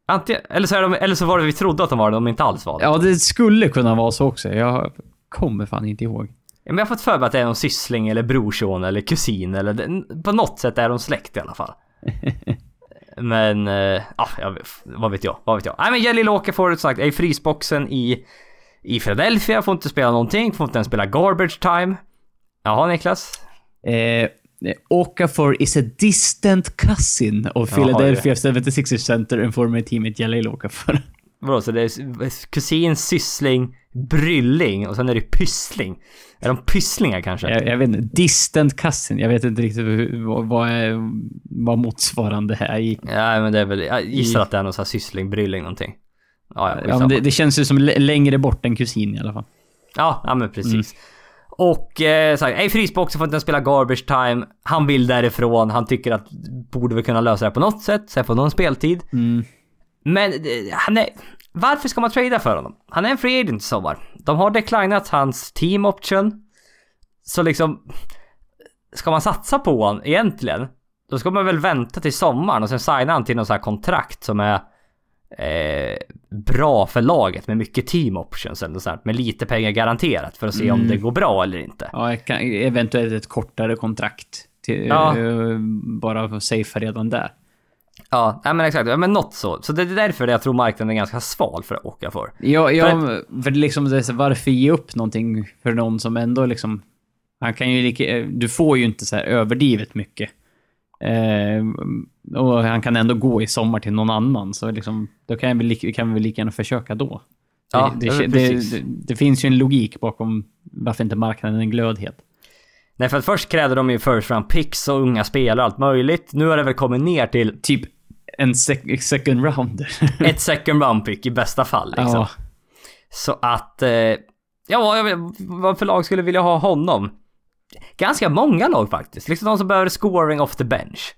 Antingen, eller, så är de, eller så var det vi trodde att de var det, de inte alls var det. Ja, det skulle kunna vara så också. Jag kommer fan inte ihåg. Men jag har fått för mig att det är någon syssling eller brorson eller kusin eller det- på något sätt är de släkt i alla fall. [laughs] men, eh, ja, jag, vad vet jag, vad vet jag. Nej men Jalil Okafor, som sagt, är i frysboxen i, i Philadelphia, får inte spela någonting, får inte ens spela garbage time. Jaha Niklas? Eh, Okafor is a distant cousin of Philadelphia 76ers center and former teammate Jalil Okafor. Vadå, så det är kusin, syssling, brylling och sen är det pyssling. Är de pysslingar kanske? jag, jag vet inte. Distant cousin. Jag vet inte riktigt vad, vad, är, vad motsvarande är i. Ja men det är väl, jag gissar I- att det är någon sån här syssling, brylling någonting. Ja, ja, men det, det känns ju som längre bort än kusin i alla fall. Ja, ja men precis. Och eh, så här, är i frysboxen får inte ens spela garbage time. Han vill därifrån. Han tycker att borde vi kunna lösa det på något sätt. Så jag får någon speltid. Mm. Men eh, han är... Varför ska man trada för honom? Han är en free agent i sommar. De har declinat hans team option. Så liksom... Ska man satsa på honom egentligen? Då ska man väl vänta till sommaren och sen signa han till något så här kontrakt som är... Eh, bra för laget med mycket team options eller så här, med lite pengar garanterat för att se om det går bra eller inte. Ja, eventuellt ett kortare kontrakt. Till, Ja. eh, bara för att safea redan där. Ja, men exakt. Ja, men något så. Så det är därför jag tror marknaden är ganska sval för att åka för. Ja, ja för det liksom, det är så, varför ge upp någonting för någon som ändå liksom... Han kan ju lika, eh, Du får ju inte så här överdrivet mycket. Eh, och han kan ändå gå i sommar till någon annan, så liksom, då kan, vi, lika- kan vi lika gärna försöka då. Ja, det, det, det, det, finns ju en logik bakom varför inte marknaden är glödhet. Nej, för att först krävde de ju first round picks och unga spelare och allt möjligt. Nu har det väl kommit ner till Typ en sec second rounder. [laughs] ett second round pick i bästa fall liksom. ja. Så att... Eh, ja, vad för lag skulle vilja ha honom? Ganska många lag faktiskt. Liksom de som behöver scoring off the bench.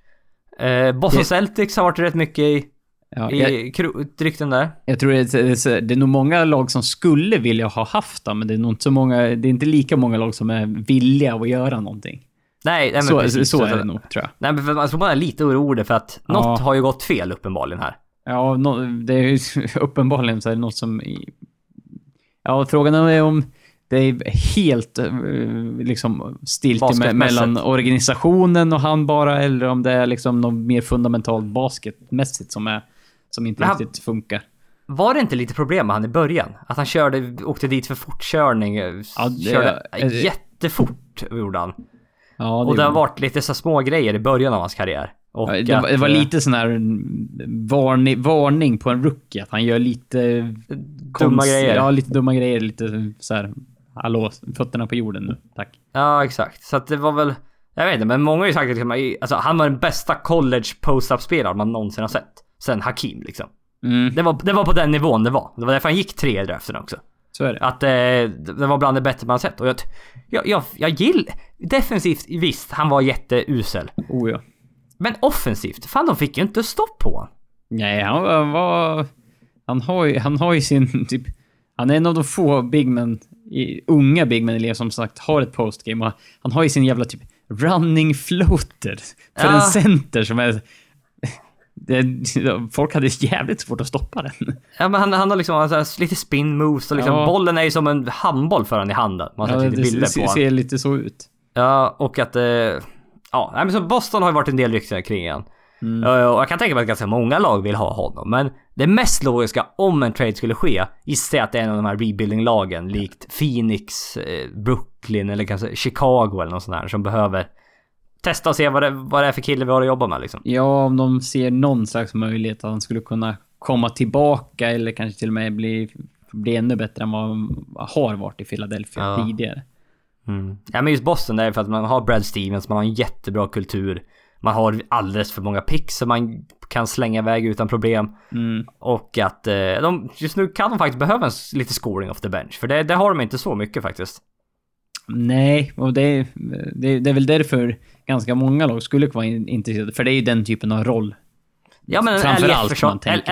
Eh, Boston Det- Celtics har varit rätt mycket i, Ja, jag, i rykten där. jag tror det är, det är nog många lag som skulle vilja ha haft dem, men det är nog inte så många, det är inte lika många lag som är villiga att göra någonting. Nej, nej så, precis. så är det nog, tror jag. Nej men för man tror man är lite orolig för att Ja. något har ju gått fel uppenbarligen här. Ja, no, det är ju [laughs] uppenbarligen så är det något som... Ja, frågan är om det är helt eh, liksom stilt mellan organisationen och han bara, eller om det är liksom något mer fundamentalt basketmässigt som, är, som inte han- riktigt funkar. Var det inte lite problem med han i början? Att han körde, åkte dit för fortkörning, Ja, det- körde eh, jättefort gjorde han. Ja, Och det har varit lite så små grejer i början av hans karriär. Ja, det, var, det var eh, lite sån här varning, varning på en rookie, att han gör lite... Dumma grejer. Ja, lite dumma grejer. Lite så här... Hallå, fötterna på jorden nu. Tack. Ja, exakt. Så att det var väl... Jag vet inte, men många har ju sagt att liksom, alltså, han var den bästa college post-up-spelaren man någonsin har sett. Sen Hakim liksom. Mm, Det var, det var på den nivån det var. Det var därför han gick tre i draften också. så är det. Att eh, det var bland det bättre man har sett. Och jag, jag, jag, jag gillar... Defensivt, visst, han var jätteusel. Oh ja. Men offensivt, fan de fick ju inte stopp på. Nej, han var... han, har ju, han har ju sin [laughs] typ... Han är en av de få bigmen, unga bigmen i ligan som sagt har ett postgame. Och han har ju sin jävla typ running floater för Ja. en center som är... [laughs] Det, folk hade jävligt svårt att stoppa den. Ja men han, han har liksom han har lite spin moves och liksom Ja. bollen är ju som en handboll för honom i handen. Man har Ja, sett det lite bilder ser, på honom. ser lite så ut. Ja, och att... Eh, ja, men så Boston har ju varit en del rykten kring han. Mm. Eh, Och jag kan tänka mig att ganska många lag vill ha honom. Men det mest logiska om en trade skulle ske, gissar jag att det är en av de här rebuilding-lagen likt Phoenix, eh, Brooklyn eller kanske Chicago eller något sånt här som behöver testa och se vad det, vad det är för kille vi har att jobba med liksom. Ja, om de ser någon slags möjlighet att han skulle kunna komma tillbaka eller kanske till och med bli bli ännu bättre än vad de har varit i Philadelphia Ja. tidigare. Mm. Ja men just Boston där är för att man har Brad Stevens, man har en jättebra kultur. Man har alldeles för många picks som man kan slänga iväg utan problem. Mm. Och att eh, de, just nu kan de faktiskt behöva en, lite scoring off the bench. För det, det har de inte så mycket faktiskt. Nej, och det det, det är väl därför ganska många lag skulle vara in- intresserade. För det är ju den typen av roll. Ja men en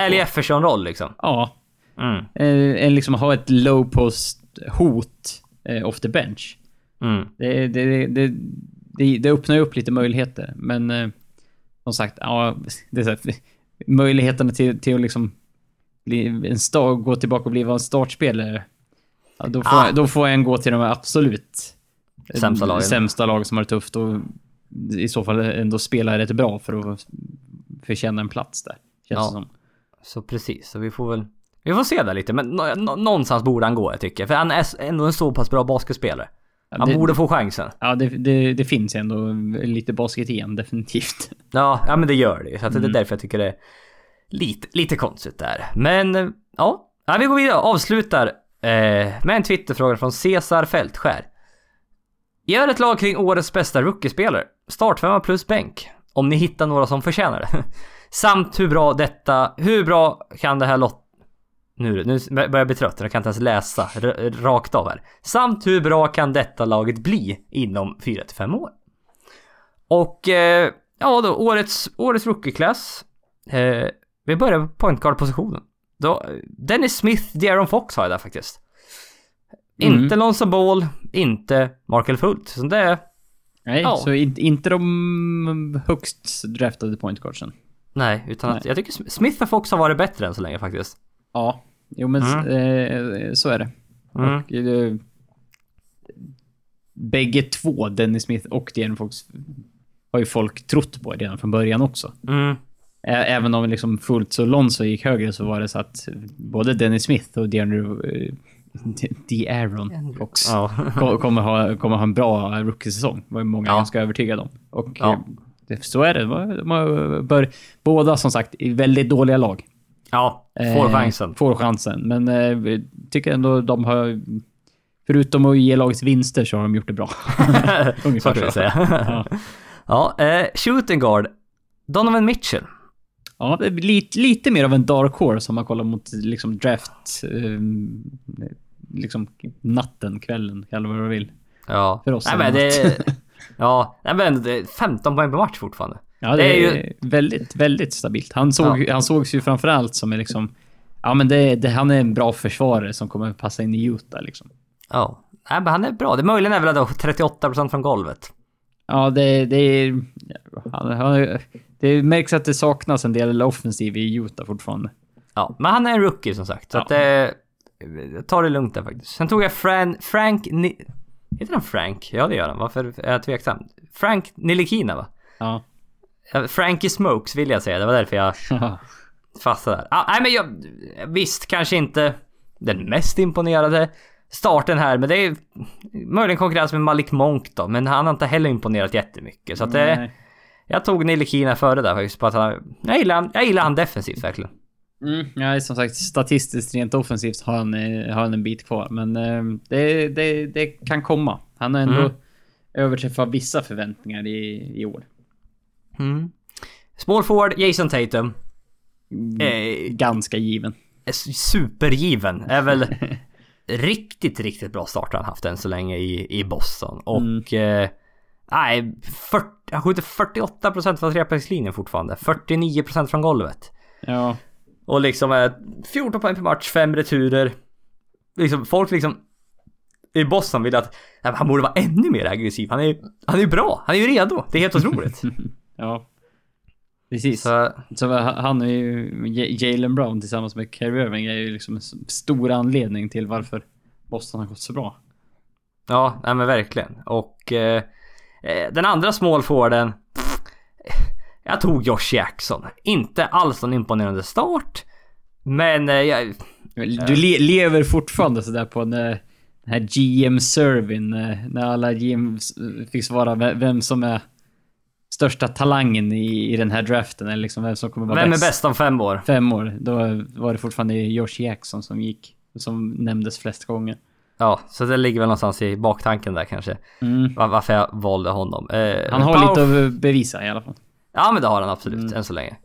på. Jefferson-roll liksom. Ja, Mm. eh, en liksom ha ett low post hot eh, off the bench. Mm. Det, det, det, det, det öppnar ju upp lite möjligheter, men eh, som sagt, ja, det här, möjligheterna till, till att liksom bli en start, gå tillbaka och bli en startspelare. Ja, då, får, Ah. då får en gå till de absolut eh, Sämsta lagen. sämsta lag som har det tufft och i så fall ändå spela rätt bra för att förtjäna en plats där. Känns Ja. som. Så precis, så vi får väl... Vi får se där lite, men nå- nå- någonstans borde han gå jag tycker. För han är ändå en så pass bra basketspelare. Han det, borde få chansen. ja, det, det, det finns ändå lite basket igen, [laughs] definitivt. Ja, ja men det gör det ju. Så att det är Mm. därför jag tycker det är lite, lite konstigt där. Men ja, ja vi går vidare och avslutar eh, med en Twitterfråga från Cesar Fältskär. Gör ett lag kring årets bästa rookiespelare. Startfemma plus bänk. Om ni hittar några som förtjänar det. [laughs] Samt hur bra detta, hur bra kan det här lott... Nu, nu börjar jag bli trött, jag kan inte ens läsa rakt av här. Samt hur bra kan detta laget bli inom 4-5 år? Och eh, ja då, årets, årets rookie-klass. Eh, vi börjar på point guard-positionen. Dennis Smith, De'Aaron Fox har jag där faktiskt. Mm. Inte Lonzo Ball, inte Markel Fultz. Så det är... Nej, Ja. så in, inte de högst draftade point guardsen. Nej, utan att Nej. jag tycker Sm- Smith och Fox har varit bättre än så länge faktiskt. Ja, jo men Mm. eh, så är det. Mm. Och, eh, bägge två, Dennis Smith och De'Aaron Fox, har ju folk trott på redan från början också. Mm. Även om liksom Fultz och Lonzo gick högre så var det så att både Dennis Smith och De'Aaron eh, De'Aaron Fox Ja. ko- kommer ha, kommer ha en bra rookie-säsong. var ju många Ja. ganska övertygade om. Och Ja. eh, så är det. De har- bör, båda som sagt i väldigt dåliga lag. Ja, får Eh, chansen. Får chansen. Men eh, tycker ändå de har... Förutom att ge laget vinster så har de gjort det bra. [laughs] [laughs] så Ungefär vi så. säga. [laughs] Ja. ja, eh, shooting guard. Donovan Mitchell. Ja, lite, lite mer av en dark horse om man kollar mot liksom draft... Eh, liksom natten, kvällen, kalla vad du vill. Ja. För oss Nej men det. Ja, nej men det är 15 poäng per match fortfarande. Ja, Det det, är är, väldigt, väldigt stabilt. Han, såg, han sågs ju framförallt som en liksom... Ja, men det, det, han är en bra försvarare som kommer passa in i Utah liksom. Ja. Nej men han är bra. Det möjligen är väl då 38% från golvet. Ja, det, det är... Han, han, det märks att det saknas en del offensiv i Utah fortfarande. Ja, men han är en rookie som sagt. Så Ja. att det... Jag tar det lugnt där faktiskt. Sen tog jag Fran, Frank... Ni, heter han Frank? Ja det gör han. Varför är jag tveksam? Frank Nilikina va? Ja. Frankie Smokes vill jag säga. Det var därför jag [laughs] fastnade där. Ah, nej men jag... Visst, kanske inte den mest imponerade starten här. Men det är möjligen konkurrens med Malik Monk då. Men han har inte heller imponerat jättemycket. Så att det... Nej. Jag tog Nilikina före där faktiskt. På att han, jag, gillar, han- jag gillar han defensivt verkligen. Mm, ja, som sagt, statistiskt rent offensivt har han, eh, har han en bit kvar. Men eh, det, det, det kan komma. Han har ändå Mm. överträffat vissa förväntningar i, i år. Mm. Small forward, Jason Tatum. Mm, Eh, Ganska given. supergiven. Är väl [laughs] riktigt, riktigt bra start han haft än så länge i, i Boston. Och... Eh, nej, 40, han skjuter 48% från trepoängslinjen fortfarande. 49% från golvet. Ja. Och liksom eh, 14 poäng per match, 5 returer. Liksom, folk liksom... I Boston vill att nej, han borde vara ännu mer aggressiv. Han är han är ju bra. Han är ju redo. Det är helt otroligt. [laughs] Ja. Precis. Så, Så, han är ju... Jalen Brown tillsammans med Kyrie Irving är ju liksom en stor anledning till varför Boston har gått så bra. Ja, nej men verkligen. Och eh, eh, den andra smålforwarden. Jag tog Josh Jackson. Inte alls någon imponerande start. Men eh, jag, Du le lever fortfarande sådär på när, den här GM-servyn, när, när alla GM fick svara ve- vem som är största talangen i, i den här draften, eller liksom vem som kommer vara vem är bäst. bäst om fem år? Fem år. Då var det fortfarande Josh Jackson som gick som nämndes flest gånger. Ja, så det ligger väl någonstans i baktanken där kanske. Mm. Var, varför jag valde honom. Eh, Han har power- lite att bevisa i alla fall. Ja men det har han absolut, Mm. än så länge.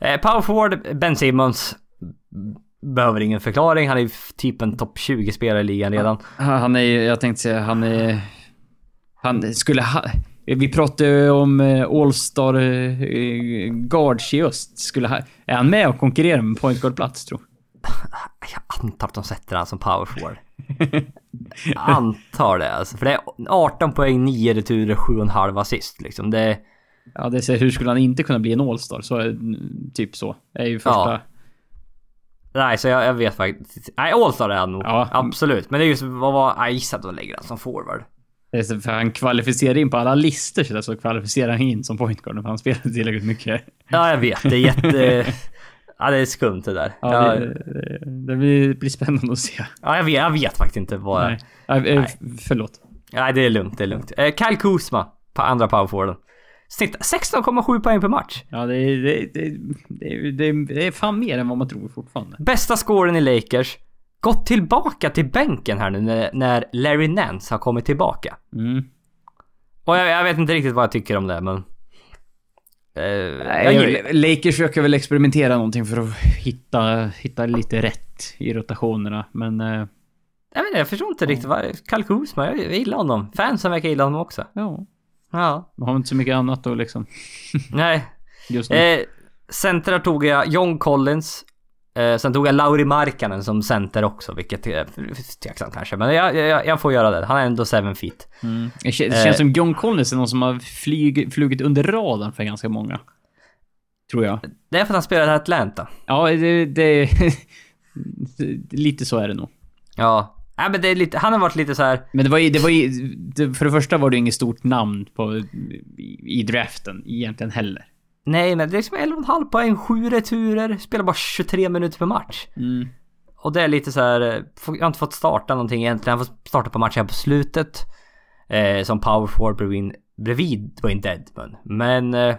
Eh, power forward, Ben Simmons. Behöver ingen förklaring, han är ju typ en topp 20-spelare i ligan redan. Han är jag tänkte säga, han är... Han skulle ha... Vi pratade om eh, All-Star eh, Guards i öst. Skulle ha, är han med och konkurrerar med point guard-plats, tror [laughs] Jag antar att de sätter han som power forward. jag antar det alltså. För det är 18 poäng, 9 returer, 7,5 assist liksom. Det... Ja, det är hur skulle han inte kunna bli en All-Star? Så, typ så. Det är ju första... Ja. Nej, så jag, jag vet faktiskt. Nej, Allstar är han nog. Ja. Absolut. Men det är just vad var... Jag gissar att de lägger han som forward. För han kvalificerar in på alla listor så, där, så kvalificerar han in som point guard för han spelar tillräckligt mycket. Ja, jag vet. Det är jätte... [laughs] ja, det är skumt det där. Ja, Ja, det, det, det blir, blir spännande att se. ja, jag, vet, jag vet faktiskt inte vad... Nej. Nej. Eh, Nej. Förlåt. det är lugnt. Det är lugnt. Eh, Kyle Kuzma på andra powerforwarden. Snitt 16,7 poäng per match. Ja, det är, det, det, det, det, det är fan mer än vad man tror fortfarande. Bästa scoren i Lakers. Gått tillbaka till bänken här nu när, Larry Nance har kommit tillbaka. Mm. Och jag, jag vet inte riktigt vad jag tycker om det, men... Eh, gillar... Lakers försöker väl experimentera någonting för att hitta, hitta lite rätt i rotationerna, men... eh, Jag, vet inte, jag förstår inte riktigt vad... Kyle Kuzma, jag, jag gillar honom. Fansen verkar gilla honom också. Ja, Ja. man har inte så mycket annat då liksom. Nej. [laughs] Just nu. Eh, centrar tog jag John Collins. Eh, sen tog jag Lauri Markkanen som center också, vilket är tveksamt kanske. Men jag, jag, jag får göra det. Han är ändå 7 feet. Mm. Det kän- det eh, känns som John Collins är någon som har flyg, flugit under radarn för ganska många. Tror jag. Det är för att han spelar i Atlanta. Ja, det... det [laughs] lite så är det nog. Ja. Nej men det är lite, han har varit lite så här. Men det var ju, det var ju, det, för det första var det inget stort namn på, i, i draften egentligen heller. Nej men det är liksom 11,5 poäng, 7 returer, spelar bara 23 minuter per match. Mm. Och det är lite så här, eh, jag har inte fått starta någonting egentligen. Jag har fått starta på matchen på slutet. Eh, som power forward bredvid, bredvid Dwayne Deadman. Men... Eh,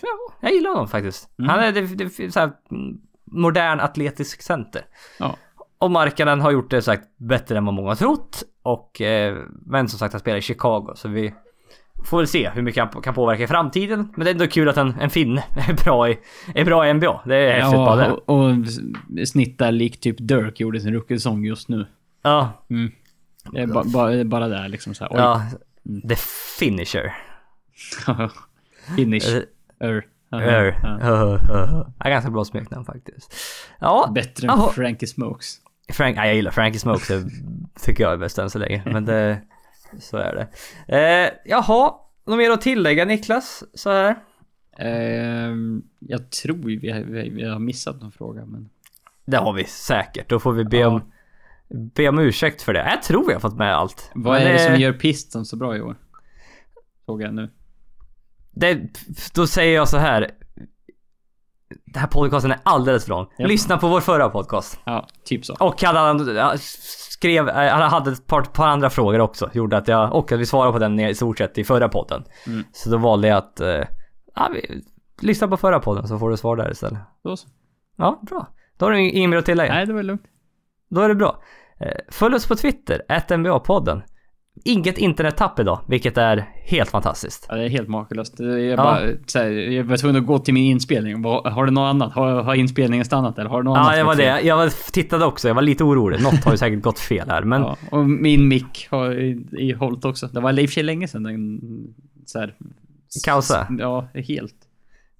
ja, jag gillar honom faktiskt. Mm. Han är det, det, så här, mm, modern atletisk center. Ja. Och Markkanen har gjort det sagt bättre än vad många har trott. Och, eh, men som sagt han spelar i Chicago så vi får väl se hur mycket han kan påverka i framtiden. Men det är ändå kul att en, en finne är bra i, är bra i NBA. Det är häftigt bara det. Ja, och, och snittar likt typ Dirk gjorde sin rookie-säsong just nu. Ja, Mm. Det är ba, ba, bara där liksom så här. Oj. ja. The finisher. [laughs] Finish. Eh, Er. er. Ja. Ja, ganska bra smeknamn faktiskt. Ja, Bättre än. Frankie Smokes. Frank, ja, jag gillar Frankie Smokes. Det tycker jag är bäst än så länge. Men det, så är det. Eh, jaha, något mer att tillägga Niklas? Så här. Ehm, jag tror vi, har- vi, vi har missat någon fråga, men... Det har vi säkert. Då får vi be Ja. om, be om ursäkt för det. Jag tror vi har fått med allt. Vad Men är det som gör Piston så bra i år? Såg jag nu. det, Då säger jag så här. Den här podcasten är alldeles för lång. Lyssna på vår förra podcast. Ja, typ så. Och hade han skrev, eh, han hade ett par, par andra frågor också. Gjorde att jag, och att vi svarade på den i stort sett i förra podden. Mm. Så då valde jag att, eh, ja, vi, lyssna på förra podden så får du svar där istället. Då så. Ja, bra. Då har du inget mer att tillägga. Nej, det var lugnt. Då är det bra. Eh, Följ oss på Twitter, NBA-podden. Inget internettapp idag, vilket är helt fantastiskt. Ja, det är helt makalöst. Jag, Ja. bara, så här, jag var tvungen att gå till min inspelning. Har du något annat? Har, har inspelningen stannat eller har du något annat? Ja, som var fel? det. Jag tittade också. Jag var lite orolig. Något har ju säkert gått fel här, men... [laughs] Ja, och min mick har i, hållit också. Det var i och för sig länge sedan den så här, Kausa. Ja, helt.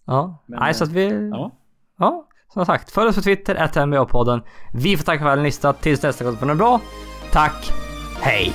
Ja. Men, Nej, så att vi... Ja. Ja. som sagt. Följ oss på Twitter, NBA-podden. Vi får tacka för att ni har lyssnat. Tills nästa gång får ni bra. Tack. Hej.